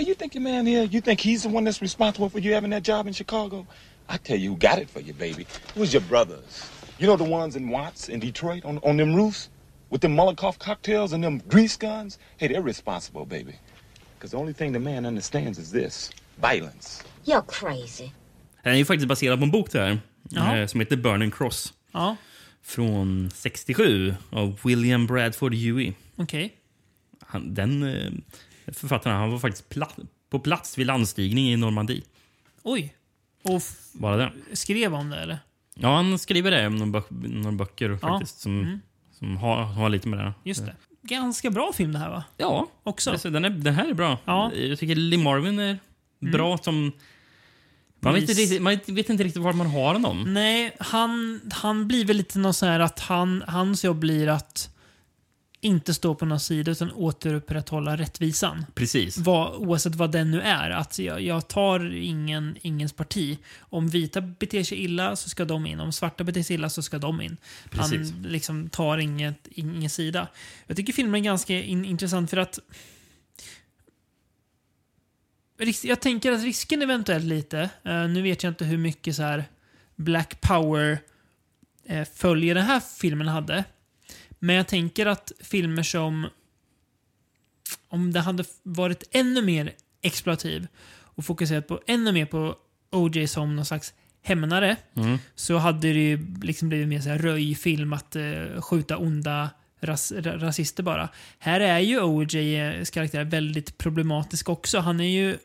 Hey, you think your man here, you think he's the one that's responsible for you having that job in Chicago? I tell you who got it for you, baby. It was your brothers. You know the ones in Watts in Detroit on, on them roofs? With them Molotov cocktails and them grease guns? Hey, they're responsible, baby. Because the only thing the man understands is this. Violence. You're crazy. Den är ju faktiskt baserad på en bok där, Jaha. eh, som heter Burning Cross. Ja, Från 67 av William Bradford Huey. okej. Han, den författaren han var faktiskt pla på plats vid landstigning i Normandie. Oj. Och Bara det. skrev om det eller? Ja, han skriver det några, böck, några böcker Ja. faktiskt som, Mm. som har, har lite med det Just det. Ganska bra film det här va? Ja, Också. Alltså, den, är, den här är bra. Ja. Jag tycker Lee Marvin är Mm. bra som... Man vet, inte riktigt, man vet inte riktigt var man har honom. Nej, han, han blir väl lite något så här att han, hans jobb blir att inte stå på någon sida utan återupprätthålla rättvisan. Precis. Vad, oavsett vad den nu är. Att jag, jag tar ingen, ingens parti. Om vita beter sig illa så ska de in. Om svarta beter sig illa så ska de in. Precis. Han liksom tar inget, ingen sida. Jag tycker filmen är ganska in, intressant för att Jag tänker att risken eventuellt lite, eh, nu vet jag inte hur mycket så här Black Power eh, följer den här filmen hade. Men jag tänker att filmer som om det hade varit ännu mer exploativ och fokuserat på ännu mer på OJ som någon slags hämnare Mm. så hade det ju liksom blivit mer så här röjfilm att eh, skjuta onda ras, ra, rasister bara. Här är ju OJs karaktär väldigt problematisk också. Han är ju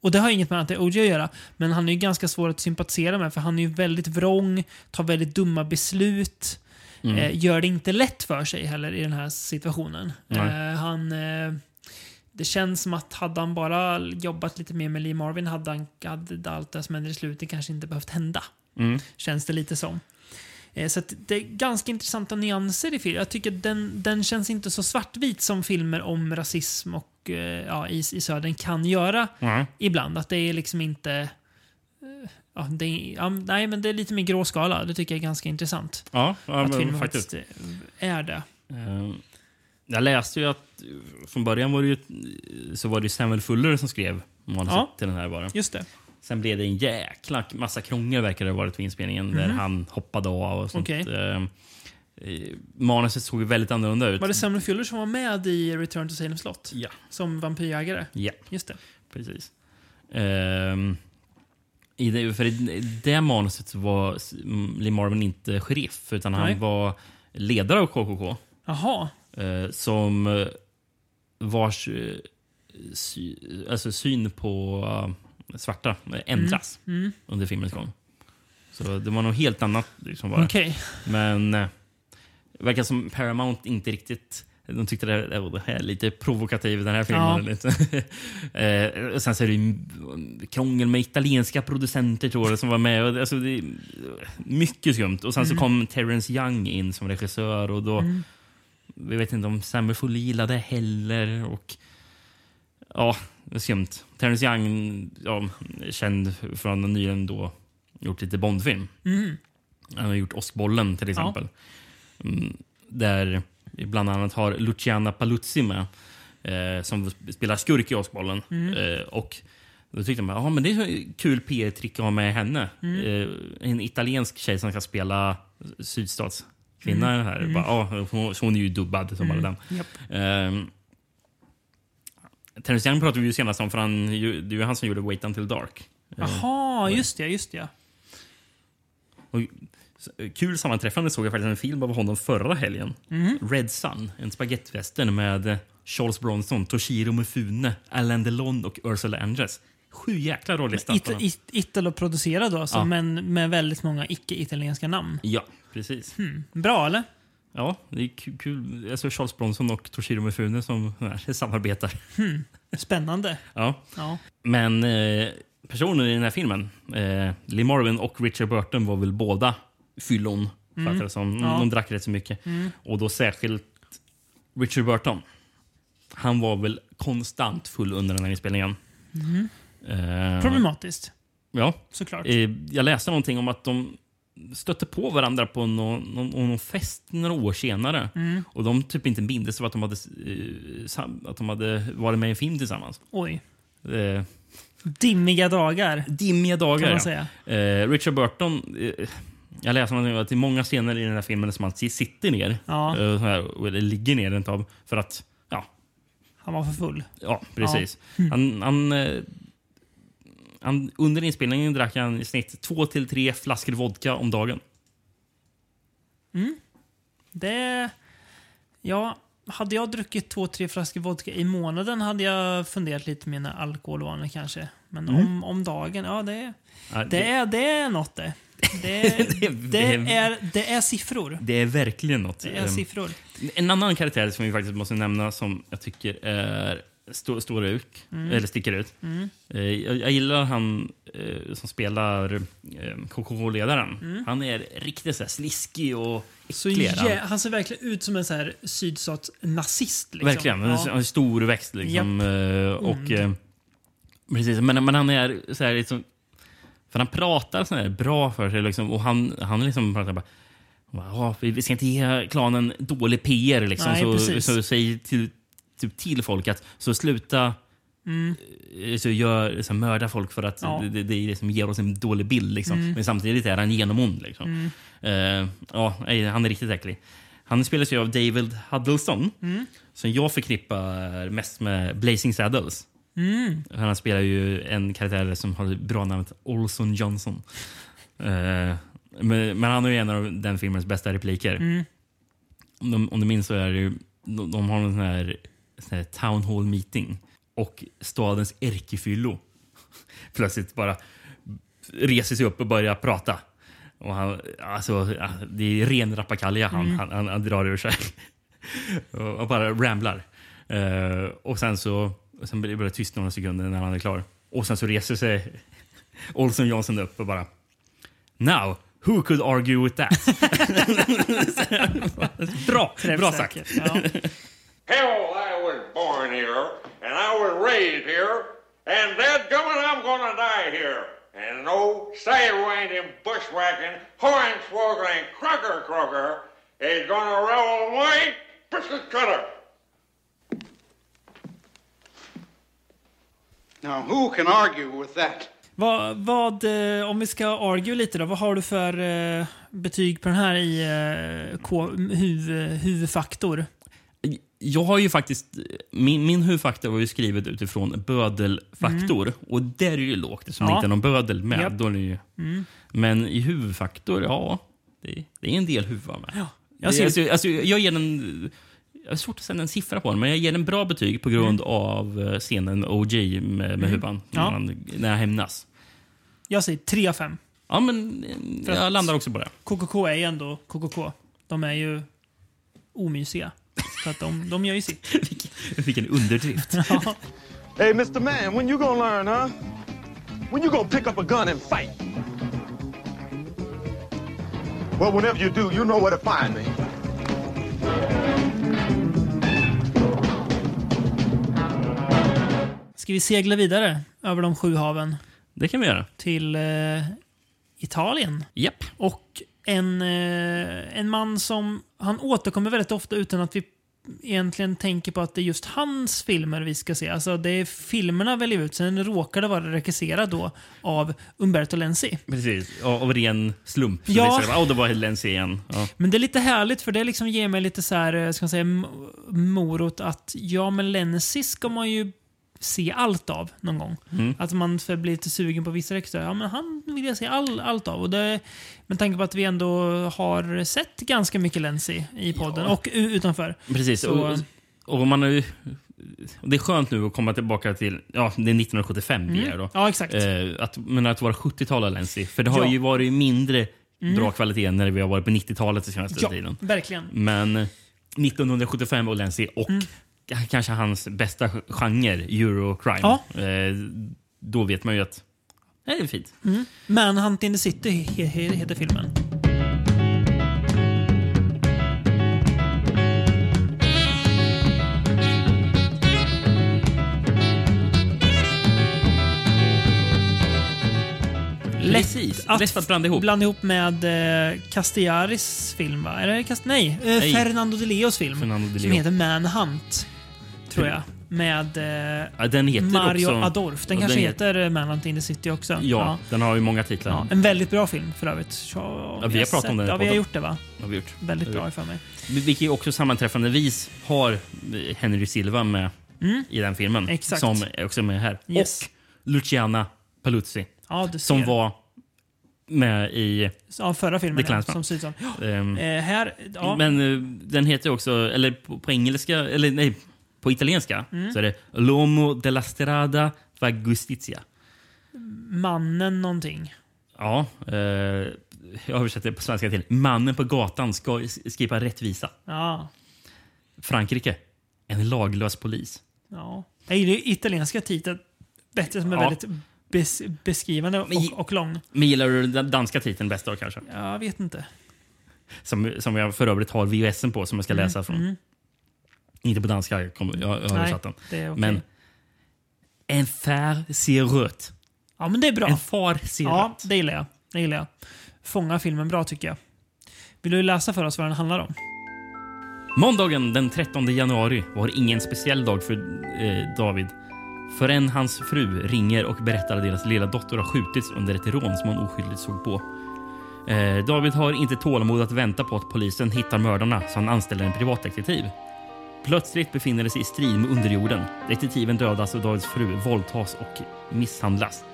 och det har inget med att det är OJ att göra, men han är ju ganska svår att sympatisera med för han är ju väldigt vrång, tar väldigt dumma beslut. Mm. Eh, gör det inte lätt för sig heller i den här situationen. Eh, han, eh, det känns som att hade han bara jobbat lite mer med Lee Marvin hade, han, hade allt det som händer i slutet kanske inte behövt hända. Mm. Känns det lite som. Eh, Så det är ganska intressanta nyanser i filmen. Jag tycker att den, den känns inte så svartvit som filmer om rasism och eh, ja, i, i södern kan göra ibland. Att det är liksom inte... Ja, det är, ja, nej, men det är lite mer gråskala. Det tycker jag är ganska intressant. Ja, ja att men filmen faktiskt. faktiskt eh, är det. Eh, Jag läste ju att från början var det ju, så var det Samuel Fuller som skrev manuset till den här bara. Just det. Sen blev det en jäkla massa krångel verkar det ha varit vid inspelningen där Mhm. han hoppade av och sånt. Eh, eh, Manuset såg ju väldigt annorlunda ut. Var det Samuel Fuller som var med i Return to Salem slott? Ja. Som vampyrjägare? Ja. Just det. Precis. Ehm, i det, för i det manuset var Lee Marvin inte sheriff, utan Nej. han var ledare av KKK. Jaha. Eh, som eh, vars eh, sy, alltså syn på svarta ändras Mm, mm. under filmens gång. Så det var något helt annat. Liksom bara. Okej. Men verkar som Paramount inte riktigt... De tyckte det, det var lite provokativ den här filmen. Ja. *laughs* Eh, sen så är det krångel med italienska producenter tror jag som var med. Det- alltså, det är mycket skumt. Och sen så Mm. kom Terrence Young in som regissör och då... Mm. Vi vet inte om Samuel Fool gillade heller. Och, ja, det är skumt. Terrence Young, ja, känd från nyligen då gjort lite Bondfilm. Mm. Han har gjort Åskbollen till exempel. Mm, där vi bland annat har Luciana Paluzzi med. Eh, som spelar skurk i Åskbollen. Mm. Eh, och då tyckte man ja, men det är ett kul PR-trick att ha med henne. Mm. Eh, en italiensk tjej som ska spela sydstatskvinna Mm. här. Mm. Bara, ja, hon, hon är ju dubbad som Mm. bara den. Japp. Ehm, Terrence Young pratade vi ju senast om, för han, det är ju han som gjorde Wait Until Dark. Eh, Jaha, just det. Just det. Och, kul sammanträffande såg jag faktiskt en film av honom förra helgen. Mhm. Red Sun, en spagettwestern med Charles Bronson, Toshiro Mifune, Alain Delon och Ursula Andress. Sju jäkla rolllistor. It, it, Italo-producerad då, alltså, Ja. men med väldigt många icke-italienska namn. Ja, precis. Hmm. Bra, eller? Ja, det är kul. kul. Alltså Charles Bronson och Toshiro Mifune som här, *laughs* samarbetar. Hmm. Spännande. *laughs* Ja. Ja. Men eh, personer i den här filmen, eh, Lee Marvin och Richard Burton var väl båda fyllon. Mm. fattar det som. Ja. De drack rätt så mycket. Mm. Och då särskilt Richard Burton. Han var väl konstant full under den här inspelningen. Mhm. Eh, Problematiskt. Ja. Såklart. Eh, jag läste någonting om att de stötte på varandra på någon, någon, någon fest några år senare. Mm. Och de typ inte mindes att de hade, eh, att de hade varit med i en film tillsammans. Oj. Eh, Dimmiga dagar. Dimmiga dagar, Kan man ja. säga. Eh, Richard Burton... Jag läste någonting att det är många scener i den här filmen som han sitter ner. Ja. Eh, här, eller ligger ner rent av. För att, ja, Han var för full. ja precis. Ja. Mm. Han, han, eh, han, under inspelningen drack han i snitt två till tre flaskor vodka om dagen. Mm. Det... Ja, hade jag druckit två, tre flaskor vodka i månaden hade jag funderat lite på mina alkoholvanor kanske. Men Mm. om, om dagen, ja det, Ja, det, är, det är något det. Det, *laughs* det, det- är, det är siffror. Det är verkligen något. Det är Eh, siffror. En annan karaktär som vi faktiskt måste nämna som jag tycker är stå, står ut, Mm. eller sticker ut. Mm. Eh, Jag, jag gillar han eh, som spelar eh, KKK-ledaren. Mm. Han är riktigt så här sliskig och äcklig. är han. ser verkligen ut som en så här sydstats-nazist. Liksom. Verkligen. Han är Ja. en stor växt. Liksom, eh, och, eh, precis, men, men han är så här liksom... För han pratar så här bra för sig. Liksom, och han, han liksom pratar bara... Ja, vi ska inte ge klanen dålig PR. Liksom, Nej, så, precis. så säg till, typ till folk att så sluta Mm. eh, så gör, så mörda folk för att Ja. det, det, det liksom ger oss en dålig bild. Liksom. Mm. Men samtidigt är han genomond. Liksom. Eh, ja, nej, han är riktigt äcklig. Han spelas ju av David Huddleston. Mm. Som jag förknippar mest med Blazing Saddles. Mm. Han spelar ju en karaktär som har bra namnet Olson Johnson. Eh, men, men han är ju en av den filmens bästa repliker. Mm. Om, de, om du minns så är det ju, de, de har en sån här, sån här town hall meeting och stadens ärkefyllo *laughs* plötsligt bara reser sig upp och börjar prata. Och han, alltså, det är ren rappakalja han, Mm. han, han, han drar ur sig. *laughs* och, bara ramblar. Eh, och sen så och sen blir det tyst några sekunder när han är klar. Och sen så reser sig *laughs* Olson Johnson upp och bara Now, who could argue with that? *laughs* bra, bra sagt. Ja. Hell, I was born here, and I was raised here, and dadgummit, I'm gonna die here. And no sidewinding, bushwhacking, hornswoggling, crocker crocker is gonna roll my biscuit cutter. Now, who can argue with that? Vad, vad, eh, om vi ska argue lite då, vad har du för eh, betyg på den här i eh, huv, huvudfaktor? Jag har ju faktiskt... Min, min huvudfaktor var ju skrivet utifrån bödelfaktor. Och där är ju lågt eftersom Ja. det inte är någon bödel med. Japp. Då är ju, Mm. Men i huvudfaktor, ja. Det, det är en del huvudar med. Jag det, ser- alltså, alltså, jag ger den... Jag har svårt att sätta en siffra på den, men jag ger den bra betyg på grund av eh, scenen med OG med, med Mm. huvan. Ja. När, han, när jag hämnas. Jag säger 3 av 5. Ja, men För jag landar också på det. KKK är ju ändå KKK. De är ju omysiga. Så att de, de gör ju sitt. *laughs* Vilken underdrift. *laughs* Hey, Mr. Man, when you gonna learn, huh? When you gonna pick up a gun and fight? Well, whenever you do, you know where to find me. Ska vi segla vidare över de sju haven? Det kan vi göra. Till eh, Italien. Japp. Och en, eh, en man som... Han återkommer väldigt ofta utan att vi egentligen tänker på att det är just hans filmer vi ska se. Alltså det är filmerna väljer ut, sen råkar det vara regisserad då av Umberto Lenzi. Precis, av, ren slump. Ja. det "Åh, det var Lenzi igen. Ja. Men det är lite härligt för det liksom ger mig lite så här, eh, ska man säga, morot att ja, men Lenzi ska man ju se allt av någon gång. Mm. Att man blir lite sugen på vissa regissörer. Ja, men han vill jag se all, allt av. Och det, med tanke på att vi ändå har sett ganska mycket Lenzi i podden Ja. och utanför. Precis. Så, Och, och man och det är skönt nu att komma tillbaka till ja, det är 1975 vi Mm. är då. Ja, exakt. Eh, att, men att vara 70-tal av Lenzi. För det har Ja. ju varit mindre Mm. bra kvalitet när vi har varit på 90-talet den senaste Ja, tiden. verkligen. Men 1975 och Lenzi och Mm. Kanske hans bästa genre, Eurocrime. Ja. Eh, då vet man ju att det är fint. Mm. Manhunt in the City he, he, heter filmen. Precis. Lätt att blanda ihop. Blanda ihop med eh, Castellaris film, va? Eller Nej, eh, Nej. Fernando de Leos film. Fernando de Som Leo. heter Manhunt, tror jag. Med eh, Ja, den heter Mario också- Adolf. Den Ja, kanske den heter eh, Manhunt in the City också. Ja, den har ju många titlar. Ja, en väldigt bra film för övrigt. Ja, Ja, vi har pratat om den Ja, vi har gjort det va? Har vi gjort. Väldigt bra vi. för mig. Vilket också sammanträffandevis har eh, Henry Silva med Mm. i den filmen. Exakt. Som är också med här. Yes. Och Luciana Paluzzi. Ja, som var med i Ja, förra filmen. The ja, Clansman. som. Ehm, Eh, här, ja. Men eh, den heter också, eller på, på engelska, eller nej, på italienska Mm. så är det L'Uomo della strada fa giustizia. Mannen någonting. Ja, eh, jag översätter det på svenska till Mannen på gatan ska skipa rättvisa. Ja. Frankrike, en laglös polis. ja. Jag gillar ju italienska titeln bättre som är Ja. väldigt bes beskrivande och, och lång. Men gillar du den danska titeln bäst då kanske? Jag vet inte. Som, som jag för övrigt har VHSen på som jag ska Mm, läsa från. mm. Inte på danska, jag, har översatt den. okej. Men En fär ser rött. Ja, men det är bra. En far ser Ja, rött. det gillar jag. Det gillar jag. Fångar filmen bra tycker jag. Vill du läsa för oss vad den handlar om? Måndagen den 13 januari var ingen speciell dag för eh, David. Förrän hans fru ringer och berättar att deras lilla dotter har skjutits under ett rån som hon oskyldigt såg på. Eh, David har inte tålamod att vänta på att polisen hittar mördarna så han anställer en privatdetektiv. Plötsligt befinner de sig i strid med underjorden. Detektiven dödas och Davids fru våldtas och misshandlas.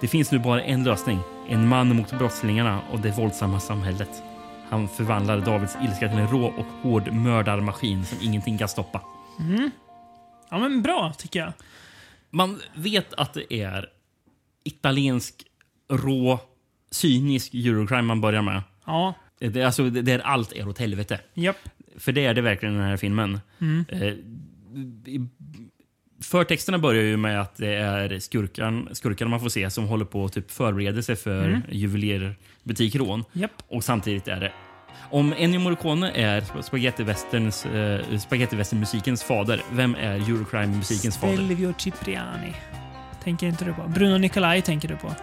Det finns nu bara en lösning. En man mot brottslingarna och det våldsamma samhället. Han förvandlar Davids ilska till en rå och hård mördarmaskin som ingenting kan stoppa. Mm. Ja, men bra tycker jag. Man vet att det är italiensk, rå, cynisk Eurocrime man börjar med. Ja. Det, är alltså, det, där allt är åt helvete. Japp. För det är det verkligen i den här filmen. Mm. Eh, Förtexterna börjar ju med att det är skurkan, skurkarna man får se som håller på att typ förbereda sig för Mm. juvelierbutikrån. Japp. Och samtidigt är det... Om Ennio Morricone är sp- spaghetti-westerns, eh, fader, vem är Eurocrime-musikens fader? Stelvio Cipriani. Tänker inte du på? Bruno Nicolai tänker du på?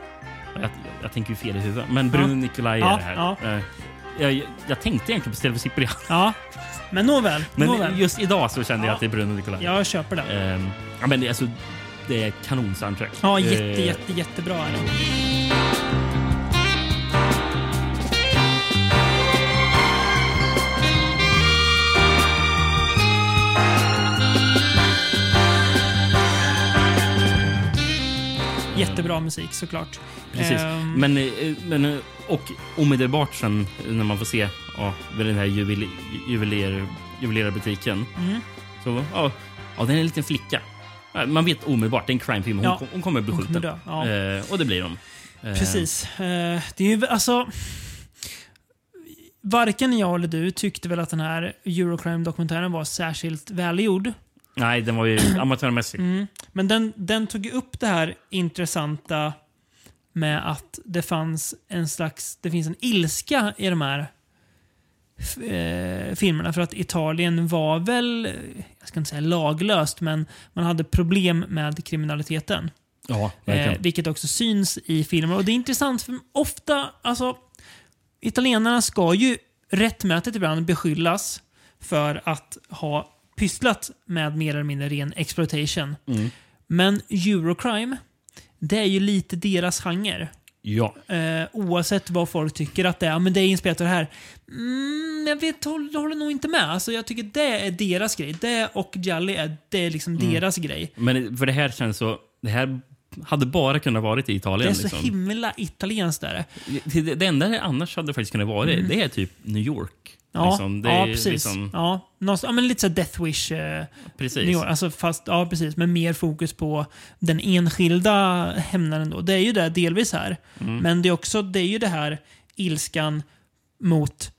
Jag, jag tänker ju fel i huvudet. Men Bruno Ja. Nicolai är Ja, det här. ja. Jag, jag, tänkte egentligen på Stelvio Cipriani. Ja, men nåväl. Men nåväl. just idag så kände jag att det är Bruno Nicolai. Jag köper det. Ehm, ja, men det, är alltså, det är kanon-soundtrack. Ja, jätte, Eh, jätte, jättebra är det. Jättebra musik såklart. Precis. Ehm, Men, eh, men, eh, och omedelbart sen när man får se ja, den här juveler, juvelerarbutiken. Mm. Så, ja, ja, det är en liten flicka. Man vet omedelbart, det är en crime-film. Hon, Ja. hon kommer bli skjuten. kommer ja. Eh, och det blir hon. Eh, Precis. Eh, det är ju alltså... Varken jag eller du tyckte väl att den här Eurocrime-dokumentären var särskilt välgjord. Nej, den var ju *clears throat* amatörmässig. Mm. Men den, den tog ju upp det här intressanta med att det fanns en slags, det finns en ilska i de här eh, filmerna. För att Italien var väl, jag ska inte säga laglöst, men man hade problem med kriminaliteten. Ja, Eh, vilket också syns i filmer. Och det är intressant för ofta, alltså italienarna ska ju rättmätigt ibland beskyllas för att ha pysslat med mer eller mindre ren exploitation. Mm. Men Eurocrime, det är ju lite deras genre. Ja. Eh, oavsett vad folk tycker att det är. Men det är inspelat av det här. Mm, jag vet, håller, håller nog inte med. Alltså, jag tycker det är deras grej. Det och Jolly är, det är liksom Mm. deras grej. Men för det här känns så... Det här hade bara kunnat vara i Det Italien. är så liksom. himla italienskt där. det, det, det enda det annars hade faktiskt kunnat vara, Mm. det är typ New York. Ja, Liksom, det ja precis. liksom- Ja, men lite så Death Wish. Eh, Precis. York, alltså fast, ja, precis. Men mer fokus på den enskilda hämnaren. Då. Det är ju det delvis här. Mm. Men det är också det är ju det här ilskan mot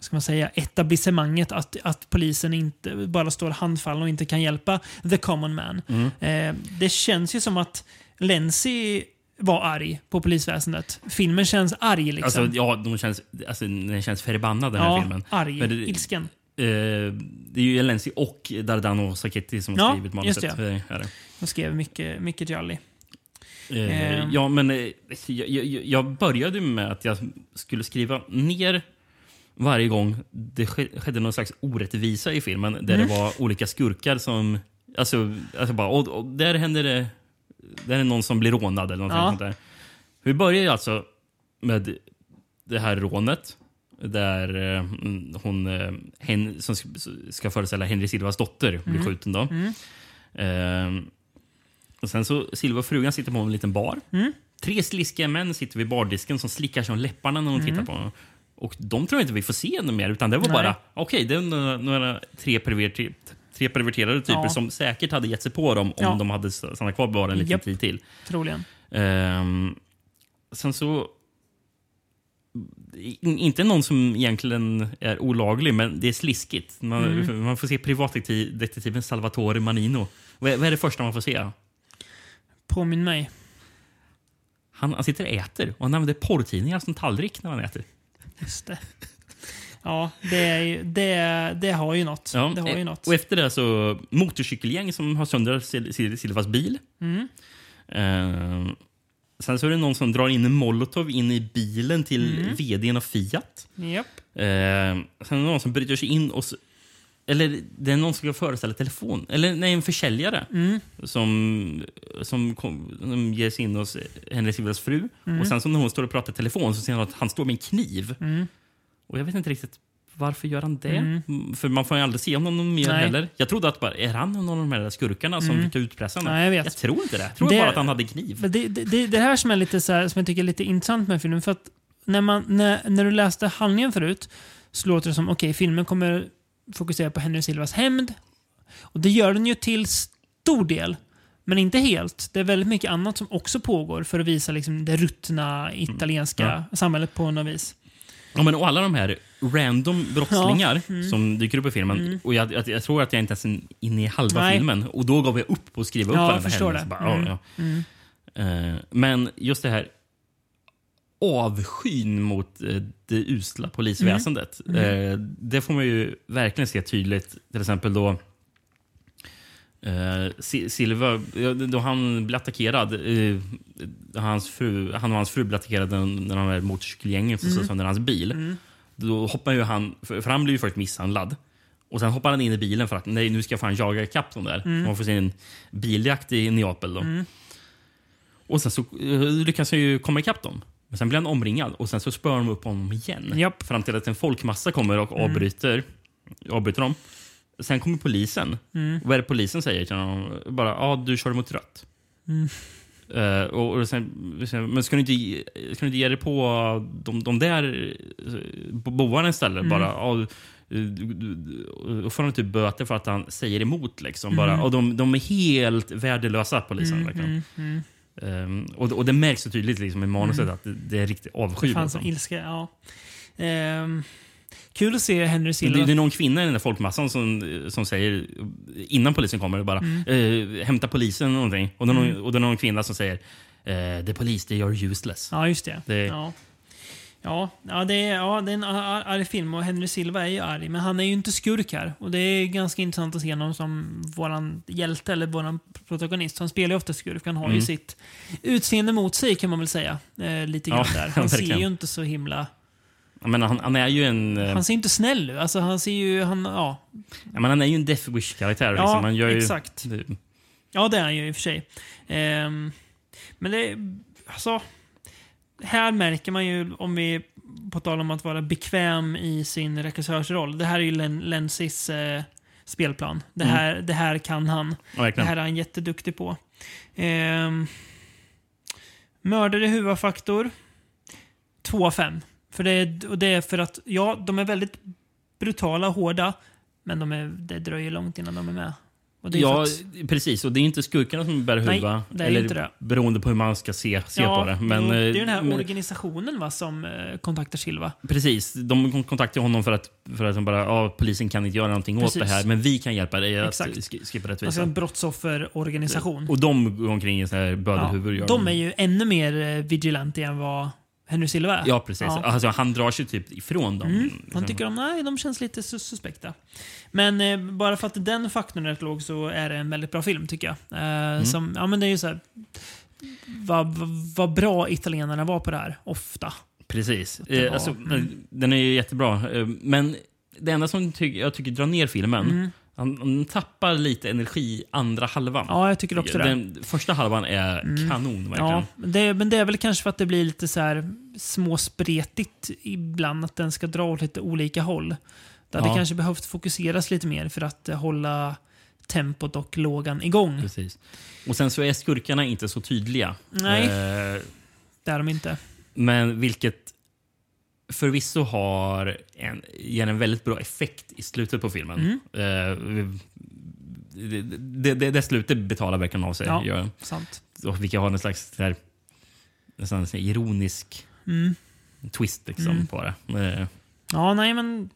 ska man säga, etablissemanget. Att, att polisen inte bara står handfallen och inte kan hjälpa the common man. Mm. Eh, det känns ju som att Lenzi var arg på polisväsendet. Filmen känns arg liksom. Alltså, ja, de känns, alltså, den känns förbannad den här Ja, filmen. arg. Men det, Ilsken. Eh, det är ju Lenzi och Dardano Sacchetti som har Ja, skrivit manuset. just det. Eh, Här. De skrev mycket, mycket Jolly. Eh, Eh. Ja, men eh, jag, jag, jag började med att jag skulle skriva ner varje gång det ske- skedde någon slags orättvisa i filmen där Mm. det var olika skurkar som... Alltså, alltså bara, och, och där händer det... Där är det någon som blir rånad eller något Ja. sånt där. Vi börjar ju alltså med det här rånet där eh, hon, eh, hen, som ska, föreställa Henry Silvas dotter blir Mm. skjuten. Då. Mm. Ehm, och sen så Silva och frugan sitter på en liten bar. Mm. Tre sliskiga män sitter vid bardisken som slickar sig om läpparna när de Mm. tittar på honom. Och de tror inte vi får se något mer, utan det var Nej. bara okej, det är några, några tre, perverter, tre perverterade typer Ja. som säkert hade gett sig på dem om Ja. de hade stannat kvar baren en liten Japp. tid till. Troligen. Ehm, sen så... in- Inte någon som egentligen är olaglig, men det är sliskigt. Man, Mm. man får se privatdetektiven Salvatore Manino. Vad är, vad är det första man får se? Påminn mig. Han, han sitter och äter och han använder porrtidningar som tallrik när han äter. Just det. Ja, det, är, ju- det, det har ju något. Ja, det har ju eh, något. Och efter det så motorcykelgäng som har sönder Sil- Sil- Silvas bil. Mm. Ehm, sen så är det någon som drar in en molotov in i bilen till Mm. vdn av Fiat. Japp. Ehm, sen är det någon som bryter sig in och... Eller det är någon som ska föreställa telefon. Eller nej, en försäljare. Mm. Som, som, kom, som ger sig in hos Henry Silvas fru. Mm. Och sen så när hon står och pratar telefon så ser hon att han står med en kniv. Mm. Och jag vet inte riktigt varför gör han det? Mm. Mm, För man får ju aldrig se honom mer Nej. heller. Jag trodde att bara, är han någon av de här skurkarna som Mm. brukar utpressa henne? Nej, jag vet. Jag tror inte det. Jag tror Det- bara att han hade kniv. Det, det, det, det här som är lite så här, som jag tycker är lite intressant med filmen. För att när, man, när, när du läste handlingen förut så låter det som okej, filmen kommer fokusera på Henry Silvas hämnd. Och det gör den ju till stor del. Men inte helt. Det är väldigt mycket annat som också pågår för att visa liksom det ruttna italienska Mm. Ja. samhället på något vis. Ja, men, och alla de här random brottslingar Ja, mm. som dyker upp i filmen. Mm. Och jag, jag, jag tror att jag inte ens är inne i halva Nej. filmen. Och då gav jag upp på att skriva upp Ja, varenda förstår händelse. det. Bara, Mm. ja. Eh, men just det här avskyn mot eh, det usla polisväsendet. Eh, det får man ju verkligen se tydligt. Till exempel då Eh, Si- Silva, då han blev attackerad, eh, hans fru, han och hans fru blev attackerade när de här motorcykelgängen som Mm. slog sönder hans bil. Mm. Då hoppar ju han, för, han blir ju först misshandlad. Och sen hoppar han in i bilen för att nej, nu ska jag fan jaga ikapp dem där. Mm. Man får se en biljakt i Neapel. Då. Mm. Och sen så eh, lyckas han ju komma ikapp dem. Men sen blir han omringad och sen så spör de upp honom igen. Japp. Fram till att en folkmassa kommer och Mm. avbryter, avbryter dem. Sen kommer polisen. Mm. Vad är det polisen säger till honom? Bara, ja, du kör mot rött. Mm. Eh, och, och sen, sen, men ska du inte, ska du inte ge dig på de, de där uh, bovarna istället? Mm. Bara, du- Och får han typ böter för att han säger emot. Liksom, Mm. bara. Och de, de är helt värdelösa, polisen. Mm, mm, mm. Ehm, och, och det märks så tydligt liksom, i manuset Mm. att det, det är riktigt avsky. Det fanns en liksom. ilska, ja. Ehm, kul att se Henry Silva. Det, det är någon kvinna i den där folkmassan som, som säger innan polisen kommer bara Mm. eh, hämta polisen eller någonting. Och det, är någon, Mm. och det är någon kvinna som säger eh, the police they are useless. Ja, just det. Det- Ja. Ja, ja, det är, ja, det är en ar- arg film och Henry Silva är ju arg. Men han är ju inte skurk här. Och det är ganska intressant att se honom som våran hjälte eller våran protagonist. Han spelar ju ofta skurk. Han har ju Mm. sitt utseende mot sig kan man väl säga. Eh, lite Ja, grann där. *laughs* Han ser ju inte så himla... Menar, han, han är ju en... eh, Han ser inte snäll ut. Alltså han ser ju... Han, ja. ja, men han är ju en Death Wish-karaktär. Ja, liksom. Han gör ju, exakt. Det, Ja, det är han ju i och för sig. Ehm, men det... Alltså... Här märker man ju, om vi på tal om att vara bekväm i sin regissörsroll. Det här är ju Len, Lenzis eh, spelplan. Det Mm. här, det här kan han. Ja, det verkligen. här är han jätteduktig på. Ehm, mördare huvudfaktor. 2 av 5. För det, och det är för att, ja, de är väldigt brutala och hårda. Men de är, det dröjer långt innan de är med. Är ja, att- precis. Och det är inte skurkarna som bär Nej, huvudet. det är eller inte det. Beroende på hur man ska se, se på det. Men, det är eh, den här men- organisationen va, som eh, kontaktar Silva. Precis. De kontaktade honom för att, för att de bara, ja, polisen kan inte göra någonting Precis. åt det här, men vi kan hjälpa dig att Exakt. sk- skipa rättvisa. Alltså en brottsofferorganisation. och de går omkring i bödelhuvud. gör de är ju ännu mer eh, vigilante än vad Henry Silva. Ja, precis. Ja. Alltså, han drar sig typ ifrån dem. Mm. liksom. Han tycker de, nej, de känns lite sus suspekta. Men eh, bara för att den faktorn är rätt låg så är det en väldigt bra film tycker jag. Eh, Mm. som, ja, men det är ju så här, vad, vad, vad bra italienarna var på det här, ofta. Precis. Eh, alltså, mm. Den är ju jättebra. Eh, Men det enda som ty jag tycker drar ner filmen, Mm. Han, han tappar lite energi andra halvan. Ja, jag tycker också det. Den första halvan är Mm. kanon verkligen. Ja, det, men det är väl kanske för att det blir lite så här småspretigt ibland, att den ska dra åt lite olika håll. Det hade Ja. kanske behövt fokuseras lite mer för att eh, hålla tempot och lågan igång. Precis. Och sen så är skurkarna inte så tydliga. Nej. Eh, Det är de inte. Men vilket förvisso har en, ger en väldigt bra effekt i slutet på filmen. Mm. Eh, det, det, det, det slutet betalar verkligen av sig. Ja, gör. sant. Och vilka har en slags här, nästan ironisk Mm. twist liksom, Mm. på det. Eh, Ja, nej men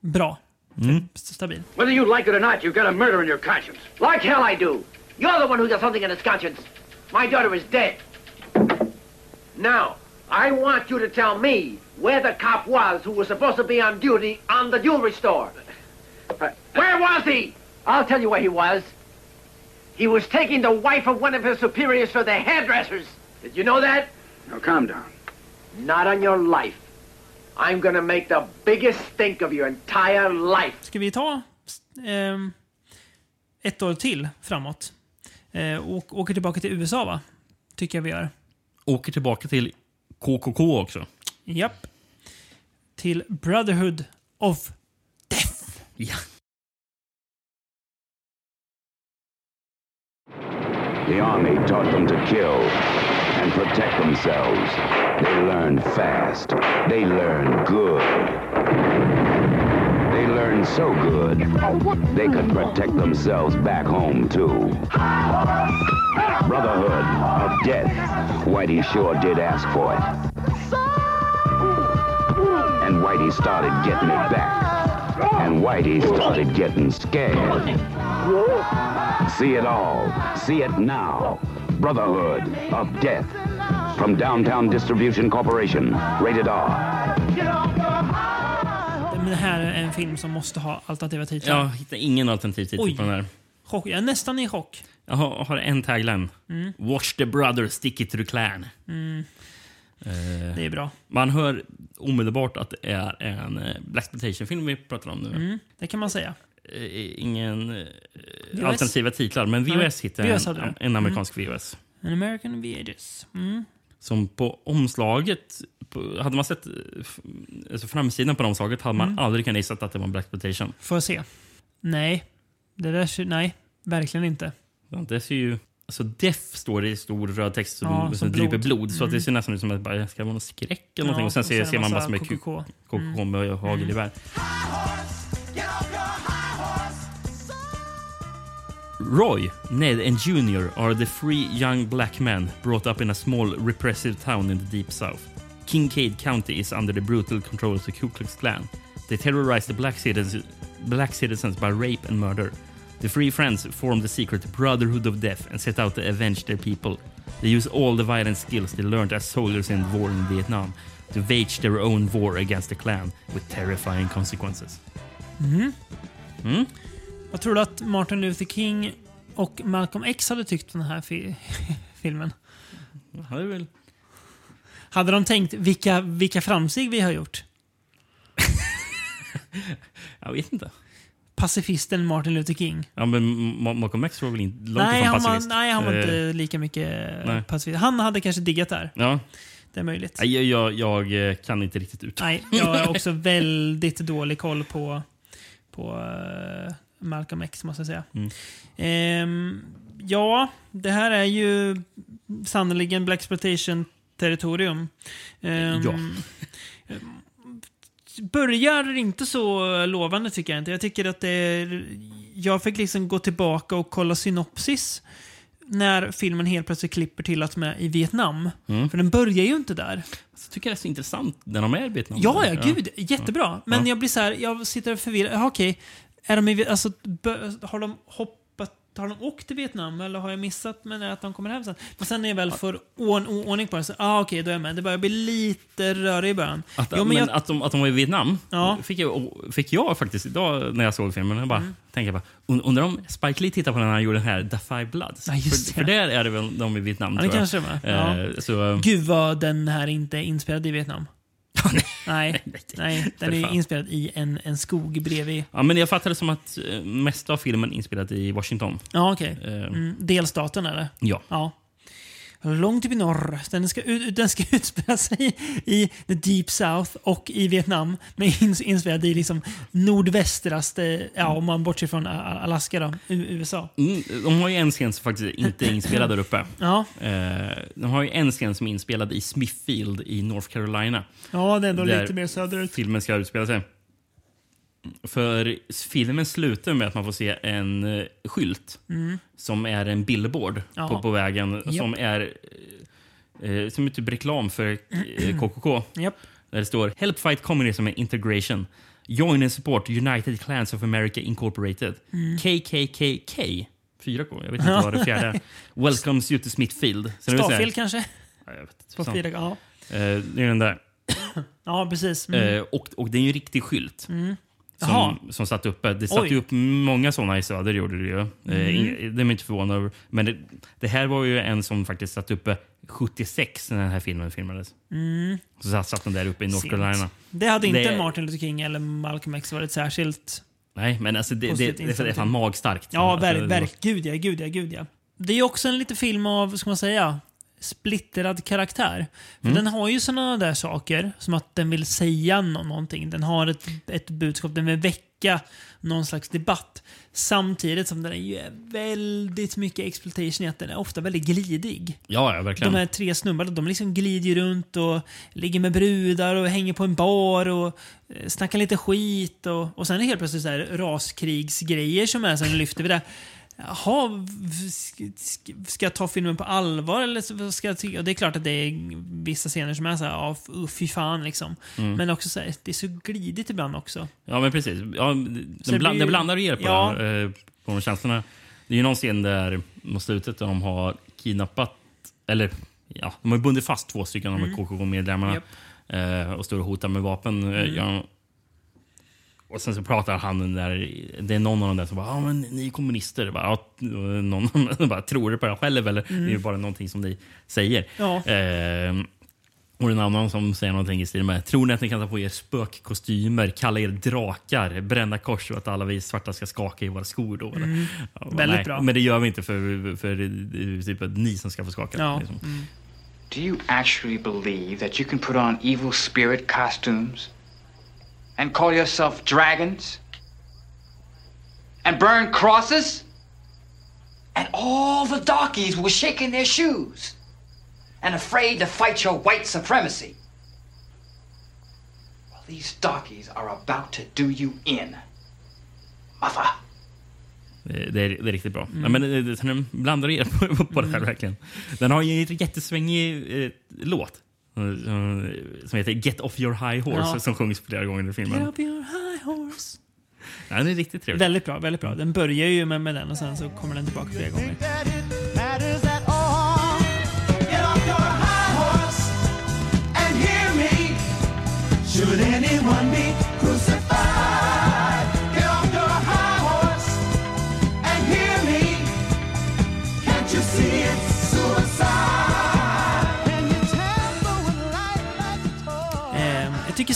bra. Mm. Stabil. Whether you like it or not, you've got a murder in your conscience. Like hell I do. You're the one who got something in his conscience. My daughter is dead. Now, I want you to tell me where the cop was who was supposed to be on duty on the jewelry store. Where was he? I'll tell you where he was. He was taking the wife of one of his superiors for the hairdressers. Did you know that? Now, calm down. Not on your life. I'm gonna make the biggest stink of your entire life. Ska vi ta ehm, ett år till framåt? Eh, och åker tillbaka till USA va? Tycker jag vi gör. åker tillbaka till KKK också. Japp. Till Brotherhood of Death. Ja. The army taught them to kill and protect themselves. They learned fast. They learned good. Learned so good, they could protect themselves back home, too. Brotherhood of Death. Whitey sure did ask for it. And Whitey started getting it back. And Whitey started getting scared. See it all. See it now. Brotherhood of Death. From Downtown Distribution Corporation. Rated R. Det här är en film som måste ha alternativa titlar. Jag hittar ingen alternativ titel Oj. på den här. Chock. Jag är nästan i chock. Jag har, har en tagline. Mm. Watch the brother stick it to the clan. Mm. Eh, Det är bra. Man hör omedelbart att det är en eh, Blaxploitation-film vi pratar om nu. Mm, det kan man säga. Eh, Ingen eh, alternativa titlar, men VHS hittade VHS hade en, en amerikansk VHS. An American VHS. Mm. Som på omslaget, på, hade man sett eh, alltså framsidan på omslaget hade man Mm. aldrig kunnat gissa att det var en Blaxploitation. Får jag se? Nej. Det där ser, Nej, verkligen inte. Det ser ju... Alltså Def står det i stor röd text som, Ja, som, som blod. blod. Så att det Mm. ser nästan ut som att det ska vara någon skräck eller Ja, någonting. Och sen och ser, sen ser man massa massor med KKK. Med hagelgevär. Roy, Ned, and Junior are the three young black men brought up in a small repressive town in the deep south. Kincaid County is under the brutal control of the Ku Klux Klan. They terrorize the black citizens, black citizens by rape and murder. The three friends form the secret Brotherhood of Death and set out to avenge their people. They use all the violent skills they learned as soldiers in the war in Vietnam to wage their own war against the Klan with terrifying consequences. Mhm. Mm? Vad tror du att Martin Luther King och Malcolm X hade tyckt om den här fi *laughs* filmen? Ja, är väl... Hade de tänkt vilka, vilka framsteg vi har gjort? *laughs* Jag vet inte. Pacifisten Martin Luther King. Ja, men Ma- Malcolm X var väl inte långt Nej ifrån han, var, pacifist. nej, han var Eh, inte lika mycket nej. pacifist. Han hade kanske diggat där. Ja. Det är möjligt. Jag, jag, jag eh, kan inte riktigt ut. Nej, jag har *laughs* också väldigt dålig koll på, på eh, Malcolm X, måste jag säga. Mm. Ehm, ja, det här är ju sannerligen Black exploitation territorium Ehm, Ja. *laughs* Börjar inte så lovande tycker jag inte. Jag tycker att det är, Jag fick liksom gå tillbaka och kolla synopsis när filmen helt plötsligt klipper till att de är i Vietnam. Mm. För den börjar ju inte där. Jag tycker det är så intressant när de är i Vietnam. Ja, ja, gud. Jättebra. Men Ja. jag blir så här, jag sitter och förvirrad. Jaha, okej. Är de alltså, har de hoppat, har de åkt till Vietnam eller har jag missat det att de kommer hem sen? Men sen när jag väl ord- ordning på det så, ah, okej, då är jag med. Det börjar bli lite rörigt i början. Att, Ja, men jag- att, de, att de var i Vietnam Ja. fick, jag, fick jag faktiskt idag när jag såg filmen. Jag bara Mm. tänkte jag bara, und- undrar om Spike Lee tittade på den när han gjorde den här The Five Bloods. Ja, just för, det. för där är det väl de i Vietnam Ja, det tror jag. kanske det var. Ja. Eh, så, Gud vad den här inte är inspelad i Vietnam. Nej, *laughs* nej, den är inspelad i en, en skog bredvid. ja, men jag fattade det som att eh, mesta av filmen är inspelad i Washington. Ja, okej. Eh, Mm, delstaten eller? Ja. Ja. Långt upp i norr. Den ska, den ska *laughs* utspela sig i the deep south och i Vietnam. Men ins- inspelad i liksom nordvästraste, ja om man bortser från Alaska då, USA. Mm, de har ju en scen som faktiskt inte är inspelad där uppe. Ja. Eh, de har ju en scen som är inspelad i Smithfield i North Carolina. Ja, det är ändå lite mer söderut. filmen ska utspela sig. För filmen slutar med att man får se en eh, skylt Mm. som är en billboard Ja. på, på vägen Japp. som är eh, som är typ reklam för eh, *clears throat* KKK. Japp. Där det står “Help fight communism and integration. Join and support United Clans of America Incorporated. Mm. KKKK.” 4K, jag vet inte vad det *laughs* fjärde är. “Welcomes you to Smithfield”. Stavfel kanske? Ja, jag vet inte. På fyra, ja. Eh, det är den där. ja, precis. Mm. Eh, och, och det är ju en riktig skylt. Mm. Jaha. Som, som satt uppe. Det satt Oj. ju upp många såna i söder. Gjorde det, ju. Eh, Mm. det är inte förvånad över. Men det, det här var ju en som faktiskt satt uppe 76 när den här filmen filmades. Mm. Så satt, den där uppe i North. Carolina. Det hade inte Det- Martin Luther King eller Malcolm X varit särskilt Nej, men alltså det, det, det, det är fan magstarkt. Ja, Alltså, verk, verk, gud ja, gud ja, gud ja. Det är ju också en liten film av, ska man säga, splittrad karaktär. För Mm. Den har ju såna där saker, som att den vill säga nå- någonting. Den har ett, ett budskap, den vill väcka någon slags debatt. Samtidigt som den är ju väldigt mycket exploitation i att den är ofta väldigt glidig. Ja, ja, verkligen. De här tre snubbarna, de liksom glider runt och ligger med brudar och hänger på en bar och eh, snackar lite skit. Och, och sen är det helt plötsligt så här raskrigsgrejer som är som lyfter vi det. Jaha, ska, jag ta filmen på allvar eller ska jag tycka? Och det är klart att det är vissa scener som är så här, ja, uh, fy fan liksom. Mm. Men också så här, det är så glidigt ibland också. Ja, men precis. Ja, den, bland, blir- den blandar och ger på, Ja. eh, på de känslorna. Det är ju någon scen där mot slutet där de har kidnappat, eller ja, de har bundit fast två stycken av de här Mm. KKK-medlemmarna Japp. eh, och står och hotar med vapen. Eh, Mm. Ja, och sen så pratar han den där, det är någon av dem där som bara, ja men ni är kommunister. Bara, ja, och någon *laughs* bara, tror du på det själv eller Mm. det är bara någonting som ni säger. Ja. Eh, och en annan som säger någonting i stil med Tror ni att ni kan ta på er spökkostymer, kalla er drakar, bränna kors och att alla vi svarta ska skaka i våra skor då? eller? Mm. Ja, Väldigt nej, bra. Men det gör vi inte för, för typ att ni som ska få skaka. Ja. liksom. Mm. Do you actually believe that you can put on evil spirit costumes and call yourself dragons and burn crosses? And all the darkies were shaking their shoes and afraid to fight your white supremacy. Well, these darkies are about to do you in, mother. Det, är, det är riktigt bra. Mm. Ja, men det, det, den blandar er på, på, på det här Mm. verkligen. Den har ju en jättesvängig eh, låt. Som heter Get off your high horse. Ja. Som sjungs flera gånger i filmen. Get up your high horse. Ja, den är riktigt trevlig. Väldigt bra, väldigt bra. Den börjar ju med, med den och sen så kommer den tillbaka flera gånger. off. Should anyone be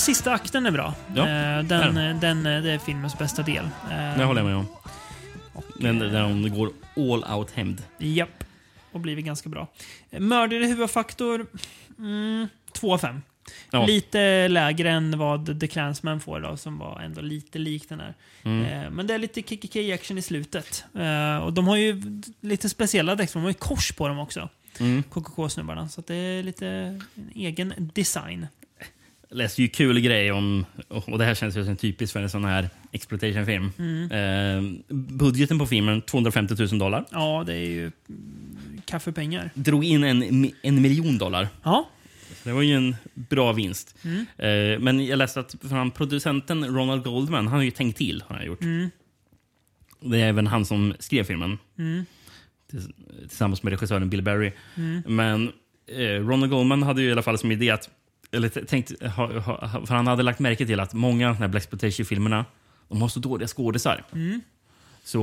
sista akten är bra. Ja, eh, den, den. den, eh, det är filmens bästa del. Eh, Det håller jag med om. Men där hon går all out hämnd. Japp. Och blivit ganska bra. Eh, Mördare huvudfaktor, mm, 2 av 5. Ja. Lite lägre än vad The Clansman får då, som var ändå lite lik den här. Mm. Eh, men det är lite KKK-action i slutet. Eh, och de har ju lite speciella däck, de har ju kors på dem också. Mm. KKK-snubbarna. Så det är lite en egen design. Jag läste ju kul grej om, och det här känns ju som typiskt för en sån här exploitation-film. Mm. Eh, budgeten på filmen 250 000 dollar. Ja, det är ju kaffepengar. Drog in en, en miljon dollar. Ja. Det var ju en bra vinst. Mm. Eh, men jag läste att från producenten Ronald Goldman, han har ju tänkt till. Har han gjort. Mm. Det är även han som skrev filmen. Mm. Tills- Tillsammans med regissören Bill Berry. Mm. Men eh, Ronald Goldman hade ju i alla fall som idé att... Eller tänkt, ha, ha, för han hade lagt märke till att många av de här Black filmerna de har så dåliga skådisar. Mm. Så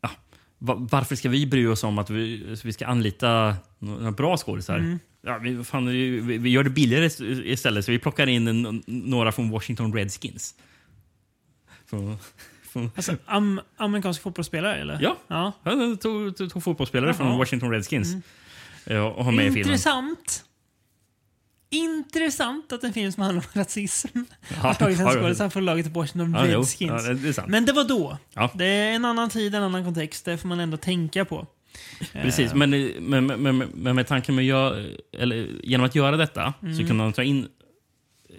ja, va- varför ska vi bry oss om att vi, vi ska anlita några bra skådisar? Mm. Ja, vi, fan, vi, vi gör det billigare ist- istället, så vi plockar in några från Washington Redskins. Från, från, Alltså, am amerikansk fotbollsspelare eller? Ja. ja. Han tog, tog, tog fotbollsspelare Jaha. från Washington Redskins Mm. och har med i filmen. Intressant. Att en film som handlar om rasism Ja, har tagit en skådespelare från laget Washington Ja. Redskins. Ja, det-. Men det var då. Ja. Det är en annan tid, en annan kontext. Det får man ändå tänka på. Precis, Eh, men, men, men, men, med tanke med gör, eller, genom att göra detta så Mm. kunde de ta in